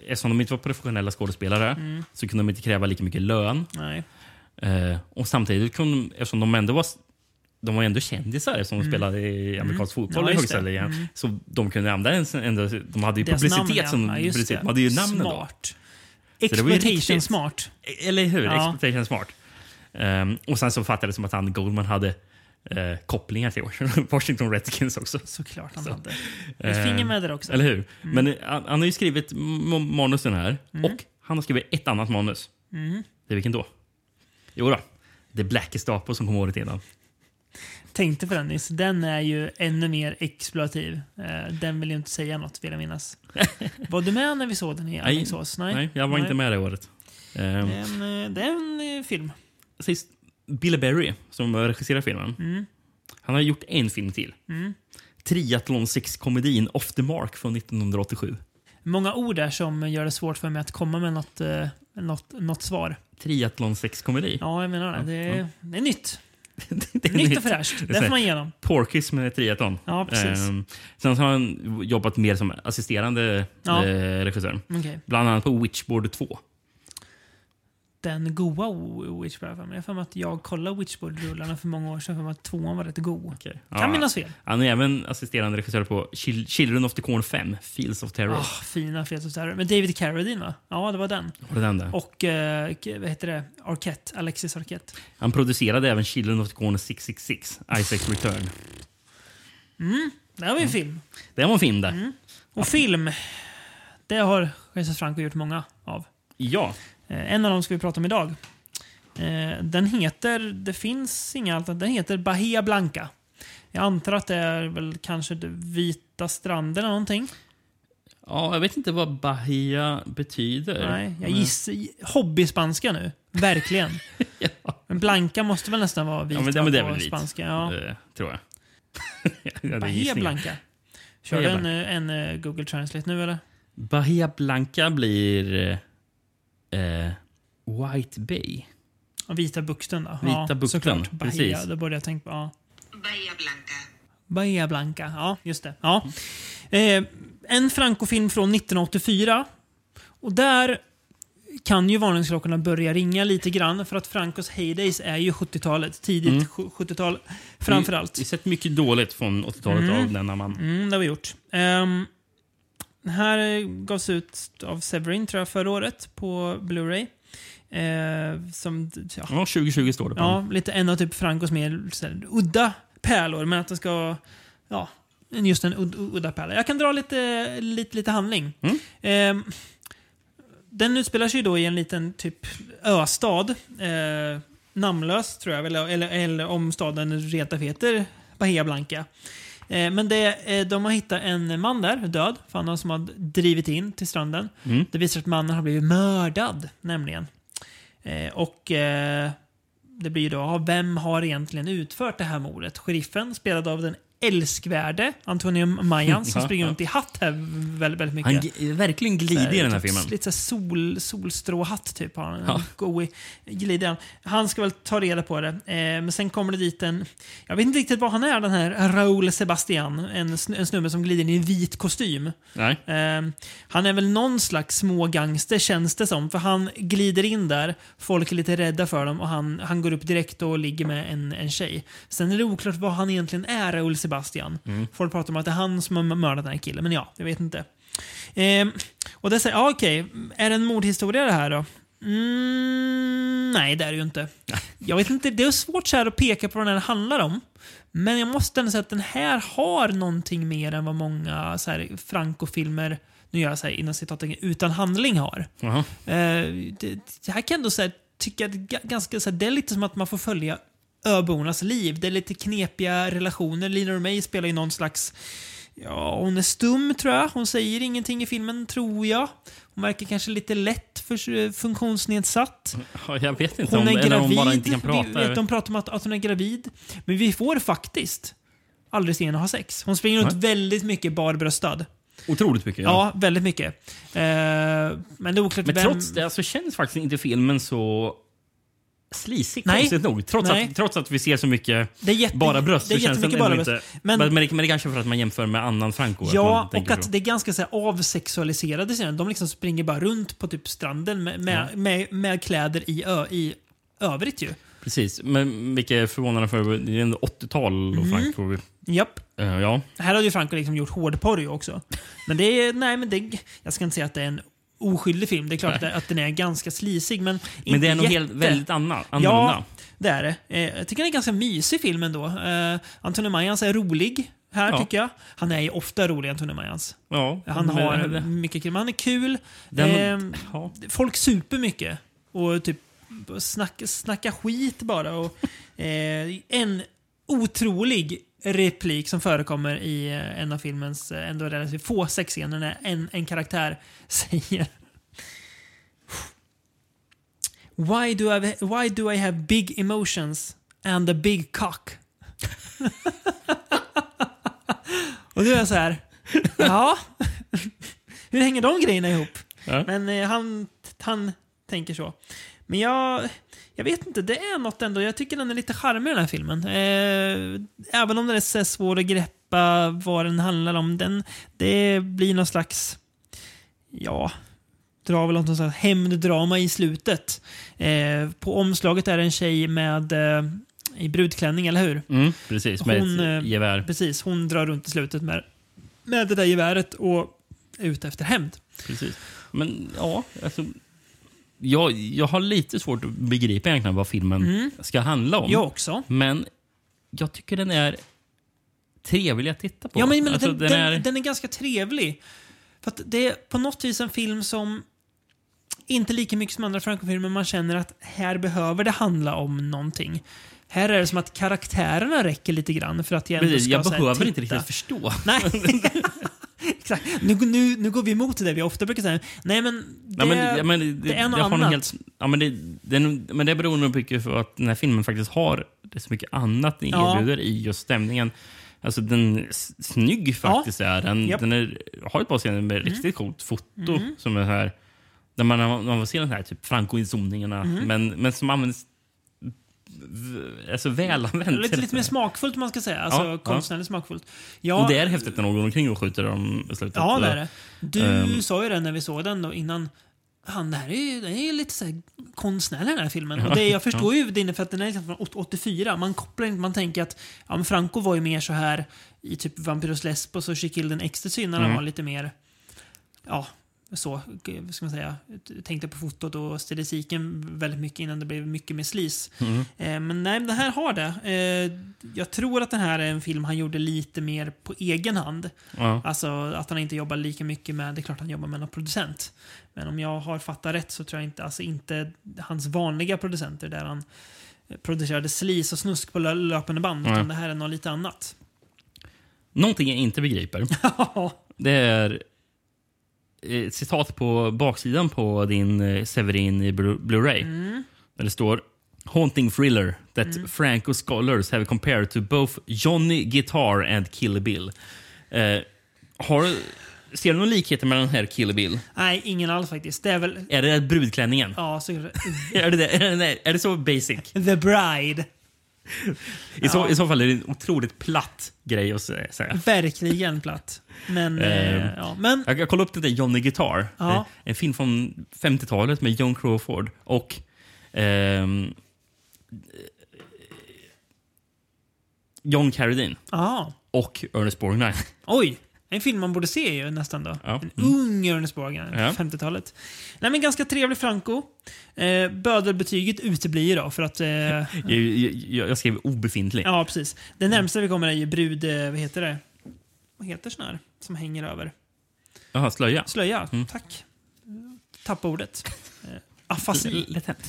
Eftersom de inte var professionella skådespelare Mm. så kunde de inte kräva lika mycket lön. Nej. Eh, och samtidigt kunde de, eftersom de ändå var de var ändå kändisar som Mm. spelade i amerikansk Mm. fotboll Ja, i högsta ligan. Mm. Så de kunde använda ändå, de hade ju Deras publicitet namn, som Ja, publicitet. De hade ju namnen då. Smart. Ju Exploitation smart. Eller hur? Ja. Exploitation smart. Ehm, och sen så fattades det som att han, Goldman hade eh, kopplingar till *laughs* Washington Redskins också. Såklart han Så. hade. Ett finger med där också. Eller hur? Mm. Men eh, han, har ju skrivit manusen här Mm. och han har skrivit ett annat manus. Mm. Det är vilken då? Jo då. The Black Gestapo som kom året innan. Tänkte på den nyss. Den är ju ännu mer exploativ. Eh, Den vill ju inte säga något, vill jag minnas. *laughs* var du med när vi såg den i Alingsås? nej, jag var inte med det året. Ehm, Det är en, eh, det är en eh, film. Sist, Bill Berry, som regisserar filmen, Mm. han har gjort en film till. Mm. Triathlon 6-komedin Off the Mark från 1987. Många ord där som gör det svårt för mig att komma med något, något, något svar. Triathlon 6-komedi. Ja, jag menar det. Det är, Ja. det är nytt. Det är nytt och fräscht. Det får man igenom. Porkis med triathlon. Ja, precis. Ehm, sen har han jobbat mer som assisterande Ja. eh, regissör. Okej. Bland annat på Witchboard 2. Den goa Witchboard. Jag har för mig att jag kollade Witchboard-rullarna för många år sedan. för mig att tvåan var rätt god. Kan Ja, minnas fel. Han är även assisterande regissör på Chil- Children of the Corn 5, Fields of Terror. Ah, fina Fields of Terror. Men David Carradine va? Ja, det var den. Var det den där? Och eh, vad heter det? Arquette. Alexis Arquette. Han producerade även Children of the Corn 666, Isaac Return. Mm, det var ju en film. Det var en film där. Mm. Och film, det har Jesus Franco gjort många av. Ja. Eh, En av dem ska vi prata om idag. Eh, Den heter, det finns inga alternativ, den heter Bahia Blanca. Jag antar att det är väl kanske det vita stranden eller någonting. Ja, jag vet inte vad Bahia betyder. Nej, jag gissar hobbyspanska nu. Verkligen. *laughs* Men Blanca måste väl nästan vara vit Ja, men, det- men det är väl vit. spanska. Ja. Eh, tror jag. *laughs* ja, det är Bahia. Blanca. Kör du en, en, Google Translate nu eller? Bahia Blanca blir eh, White Bay. Vita bukten då? Vita ja, bukten, såklart. Bahia, precis. då började jag tänka på... Ja. Bahia Blanca. Ja, just det. Ja. Eh, en Franco-film från 1984. Och där kan ju varningsklockorna börja ringa lite grann för att Francos heydays är ju 70-talet. Tidigt Mm. 70-tal framförallt. Vi har sett mycket dåligt från 80-talet Mm. av denna man. Mm, det har vi gjort. Um, den här eh, gavs ut av Severin tror jag förra året på Blu-ray. Eh, som, ja, Ja, 2020 står det på ja, lite en av typ Francos mer udda pärlor, men att den ska... Ja, just en ud, udda pärla. Jag kan dra lite, lite, lite handling. Mm. Ehm, den utspelar sig då i en liten typ östad. Eh, namnlös tror jag, eller, eller, eller om staden rent av heter Bahia Blanca. Eh, men det, eh, de har hittat en man där, död. För någon som har drivit in till stranden. Mm. Det visar sig att mannen har blivit mördad, nämligen. Eh, och det blir ju då, vem har egentligen utfört det här mordet? Sheriffen, spelad av den älskvärde Antonio Mayan, som *laughs* springer runt i hatt här väldigt, väldigt mycket. Han g- verkligen glider i den här typ filmen. Lite så sol, solstråhatt typ. Har han. Ja. Go glider han. Han ska väl ta reda på det. Eh, men sen kommer det dit en... Jag vet inte riktigt vad han är, den här Raúl Sebastian. En, en snubbe som glider in i en vit kostym. Nej. Eh, han är väl någon slags smågangster känns det som. För han glider in där, folk är lite rädda för dem och han, han går upp direkt och ligger med en, en tjej. Sen är det oklart vad han egentligen är, Raúl Sebastian. Mm. Folk pratar om att det är han som har mördat den här killen, men ja, jag vet inte. Ehm, och det säger, ja okej, är det en mordhistoria det här då? Mm, nej, det är det ju inte. *laughs* Jag vet inte, det är svårt så här att peka på vad den här handlar om. Men jag måste ändå säga att den här har någonting mer än vad många så här, Franco-filmer, nu gör jag så här inom citattecken, utan handling har. Jaha. Eh, det, det här kan jag ändå så här, tycka att ga- ganska, så här, det är lite som att man får följa öbornas liv. Det är lite knepiga relationer. Lina Romay spelar ju någon slags Ja, hon är stum tror jag. Hon säger ingenting i filmen, tror jag. Hon verkar kanske lite lätt för, funktionsnedsatt. Ja, jag vet inte Hon om, är eller om gravid. hon bara inte kan prata. Vi de pratar om att, att hon är gravid. Men vi får faktiskt aldrig se henne ha sex. Hon springer runt väldigt mycket barbröstad. Otroligt mycket. Ja, väldigt mycket. Eh, men det är oklart Men vem... trots det så känns faktiskt inte filmen så slisig Nej. konstigt nog. Trots Nej. att, trots att vi ser så mycket Det är jätte- bara bröst det är jättemycket bara inte... bröst. Men, Men- men, det, men det är kanske för att man jämför med annan Franco. att Ja, man och att så. det är ganska så här, avsexualiserade scener. De liksom springer bara runt på typ stranden med, med, med, med kläder i, ö, i övrigt ju. Precis, men vilket är förvånande för det är ändå 80-tal och Mhm. Franco. Japp. Eh, ja. Här hade ju Franco liksom gjort hårdporr också. Men det är, nej men det, jag ska inte säga att det är en oskyldig film. Det är klart att, att den är ganska slisig men Men det är nog jätte. helt, väldigt anna, Ja, annorlunda. det är det. Eh, jag tycker den är en ganska mysig film ändå. Eh, Antonio Mayans är rolig här Ja. tycker jag. Han är ju ofta rolig, Antonio Mayans. Ja, Han har det- mycket kul. Han är kul. Den- Ehm, ja. Folk super mycket. Och typ snacka, snacka skit bara. Och, *laughs* eh, en otrolig replik som förekommer i eh, en av filmens eh, ändå relativt få sexscener när en, en karaktär *laughs* säger Why do, I, why do I have big emotions and a big cock? *laughs* och då är jag så här, ja. *laughs* Hur hänger de grejerna ihop? Ja. Men eh, han, han tänker så. Men jag, jag vet inte, det är något ändå. Jag tycker den är lite charmig den här filmen. Eh, även om den är så svår att greppa vad den handlar om. Den, det blir någon slags, ja, drar väl något slags hämnddrama i slutet. Eh, på omslaget är det en tjej med eh, i brudklänning, eller hur? Mm, precis, med Hon, eh, ett gevär. Precis, hon drar runt i slutet med, med det där geväret och är ute efter hämnd. Precis. Men ja, alltså, jag, jag har lite svårt att begripa egentligen vad filmen Mm. ska handla om. Jag också. Men jag tycker den är trevlig att titta på. Ja, men, men Alltså, den, den är- den är ganska trevlig. För det är på något vis en film som inte lika mycket som andra Franco-filmer man känner att här behöver det handla om någonting. Här är det som att karaktärerna räcker lite grann för att jag ändå Precis, ska jag här, behöver inte riktigt förstå. Nej. *laughs* *laughs* Exakt. Nu, nu, nu går vi emot det där vi ofta brukar säga. Nej, men det, Ja, men, ja, men det, det är något annat. Helt, ja, men, det, det, är nog- men det beror nog mycket på att den här filmen faktiskt har så mycket annat den Ja. erbjuder i just stämningen. Alltså den snygg faktiskt är den. Japp. Den är, har ett par scener med riktigt coolt foto. Mm. Som är här, där man, man får se den här typ Franco-inzoomningarna. Mm. Men, men som används alltså, väl använt. Lite, lite mer smakfullt man ska säga. Alltså Ja, ja. konstnärligt smakfullt. Ja, det är häftigt när någon går omkring och skjuter dem i slutet. Ja, det är det. Du Ehm, sa ju det när vi såg den då innan. Han, det här är ju det är ju lite så här konstnärlig den här filmen. Ja. Och det, jag förstår Ja. ju din för att den är liksom från 84. Man kopplar inte, man tänker att ja, men Franco var ju mer så här i typ Vampyros Lesbos och She Killed an Ecstasy när han Mm. var lite mer, ja, så, vad ska man säga, tänkte på fotot och stilistiken väldigt mycket innan det blev mycket mer slis. Mm. Eh, men nej, det här har det. Eh, jag tror att den här är en film han gjorde lite mer på egen hand. Ja. Alltså att han inte jobbar lika mycket med, det är klart han jobbar med någon producent. Men om jag har fattat rätt så tror jag inte, alltså inte hans vanliga producenter där han eh, producerade slis och snusk på lö- löpande band. Nej. Utan det här är något lite annat. Någonting jag inte begriper. *laughs* det är eh, ett citat på baksidan på din eh, Severin i Blu- Blu-ray. Mm. Där det står Haunting thriller that Mm. Franco scholars have compared to both Johnny Guitar and Kill Bill. Eh, har, ser du någon likheter mellan den här Kill Bill? Nej, ingen alls faktiskt. Det är väl... Är det brudklänningen? Ja, så *laughs* är, det det? Är, det, är det så basic? The Bride. I, så, Ja. I så fall är det en otroligt platt grej att sä- säga. Verkligen platt. Men, eh, Eh, ja, men Jag, jag kollade upp det där Johnny Guitar. Ja. Eh, En film från 50-talet med John Crawford och ehm, John Carradine. Ja. Och Ernest Borgnine. Oj! En film man borde se ju nästan då. Ja. En ung Ernest Borgnine, Ja. 50-talet. Nej men ganska trevlig Franco. Eh, bödelbetyget uteblir då för att... Eh, *laughs* Jag, jag, jag skrev obefintlig. ja, precis. Det närmsta vi kommer är ju brud... Eh, vad heter det? Vad heter sån här som hänger över? Jaha, slöja. Slöja, Mm. tack. Tappa ordet. Eh, *laughs* afasi.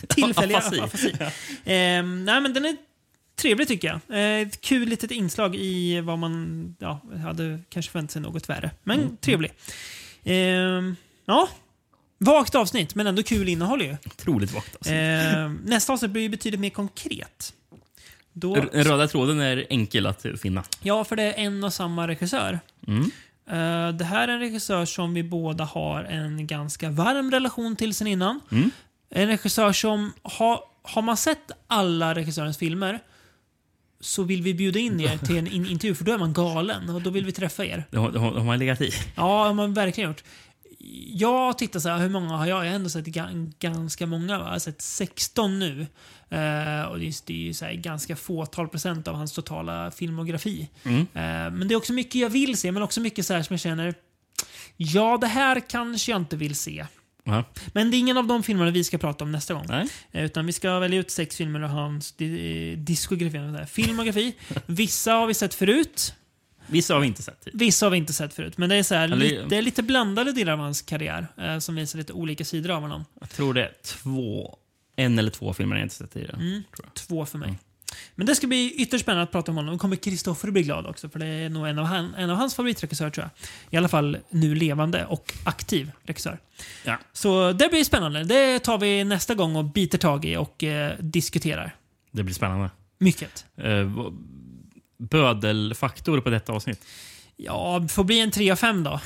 Tillfälliga Afasi. afasi. Eh, nej, men den är trevlig tycker jag. Eh, ett kul litet inslag i vad man ja, hade kanske förväntat sig något värre. Men Mm. trevlig. Eh, ja, vagt avsnitt, men ändå kul innehåll ju. Otroligt vagt. Alltså. Eh, nästa avsnitt blir ju betydligt mer konkret. Då, Den röda tråden är enkel att finna. ja, för det är en och samma regissör. Mm. Eh, det här är en regissör som vi båda har en ganska varm relation till sen innan. Mm. En regissör som, har, har man sett alla regissörens filmer så vill vi bjuda in er till en in intervju, för då är man galen och då vill vi träffa er. Det har, det har, har legat i. Ja, det har man verkligen gjort. Jag tittar så här, hur många har jag? Jag har ändå sett ga- ganska många. Va? Jag har sett 16 nu. Eh, och det är, det är ju så här ganska fåtal procent av hans totala filmografi. Mm. Eh, men det är också mycket jag vill se, men också mycket så här som jag känner, ja det här kanske jag inte vill se. Ja. Men det är ingen av de filmerna vi ska prata om nästa gång. Nej. Eh, Utan vi ska välja ut sex filmer av hans di- eh, diskografi. Filmografi. *laughs* Vissa har vi sett förut. Vissa har vi inte sett. Vissa har vi inte sett förut. Men det är, så här, Eller- lite, det är lite blandade delar av hans karriär eh, som visar lite olika sidor av honom. Jag tror det är två, en eller två filmer jag inte sett tidigare. Mm. Två för mig. Men det ska bli ytterst spännande att prata om honom. Och kommer Kristoffer bli glad också, för det är nog en av, han, en av hans favoritregissörer tror jag. I alla fall nu levande och aktiv regissör. Ja. Så det blir spännande. Det tar vi nästa gång och biter tag i och eh, diskuterar. Det blir spännande. Mycket. Eh, bödelfaktor på detta avsnitt? Ja, det får bli en 3 av 5 då.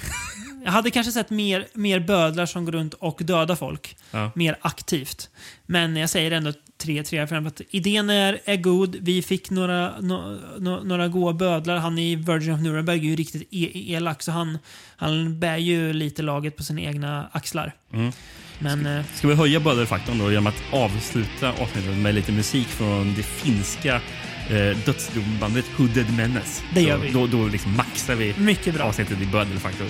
Jag hade kanske sett mer, mer bödlar som går runt och dödar folk. Ja. Mer aktivt. Men jag säger ändå 3, 3 av 5. För att idén är, är god. Vi fick några, no, no, några goa bödlar. Han i Virgin of Nuremberg är ju riktigt e elak. Så han, han bär ju lite laget på sina egna axlar. Mm. Men eh, Ska vi höja bödelfaktorn då genom att avsluta avsnittet med lite musik från det finska eh, dödsdombandet Hooded Menace. Det gör vi. Då, då liksom maxar vi Mycket bra. avsnittet i Bödelfaktor.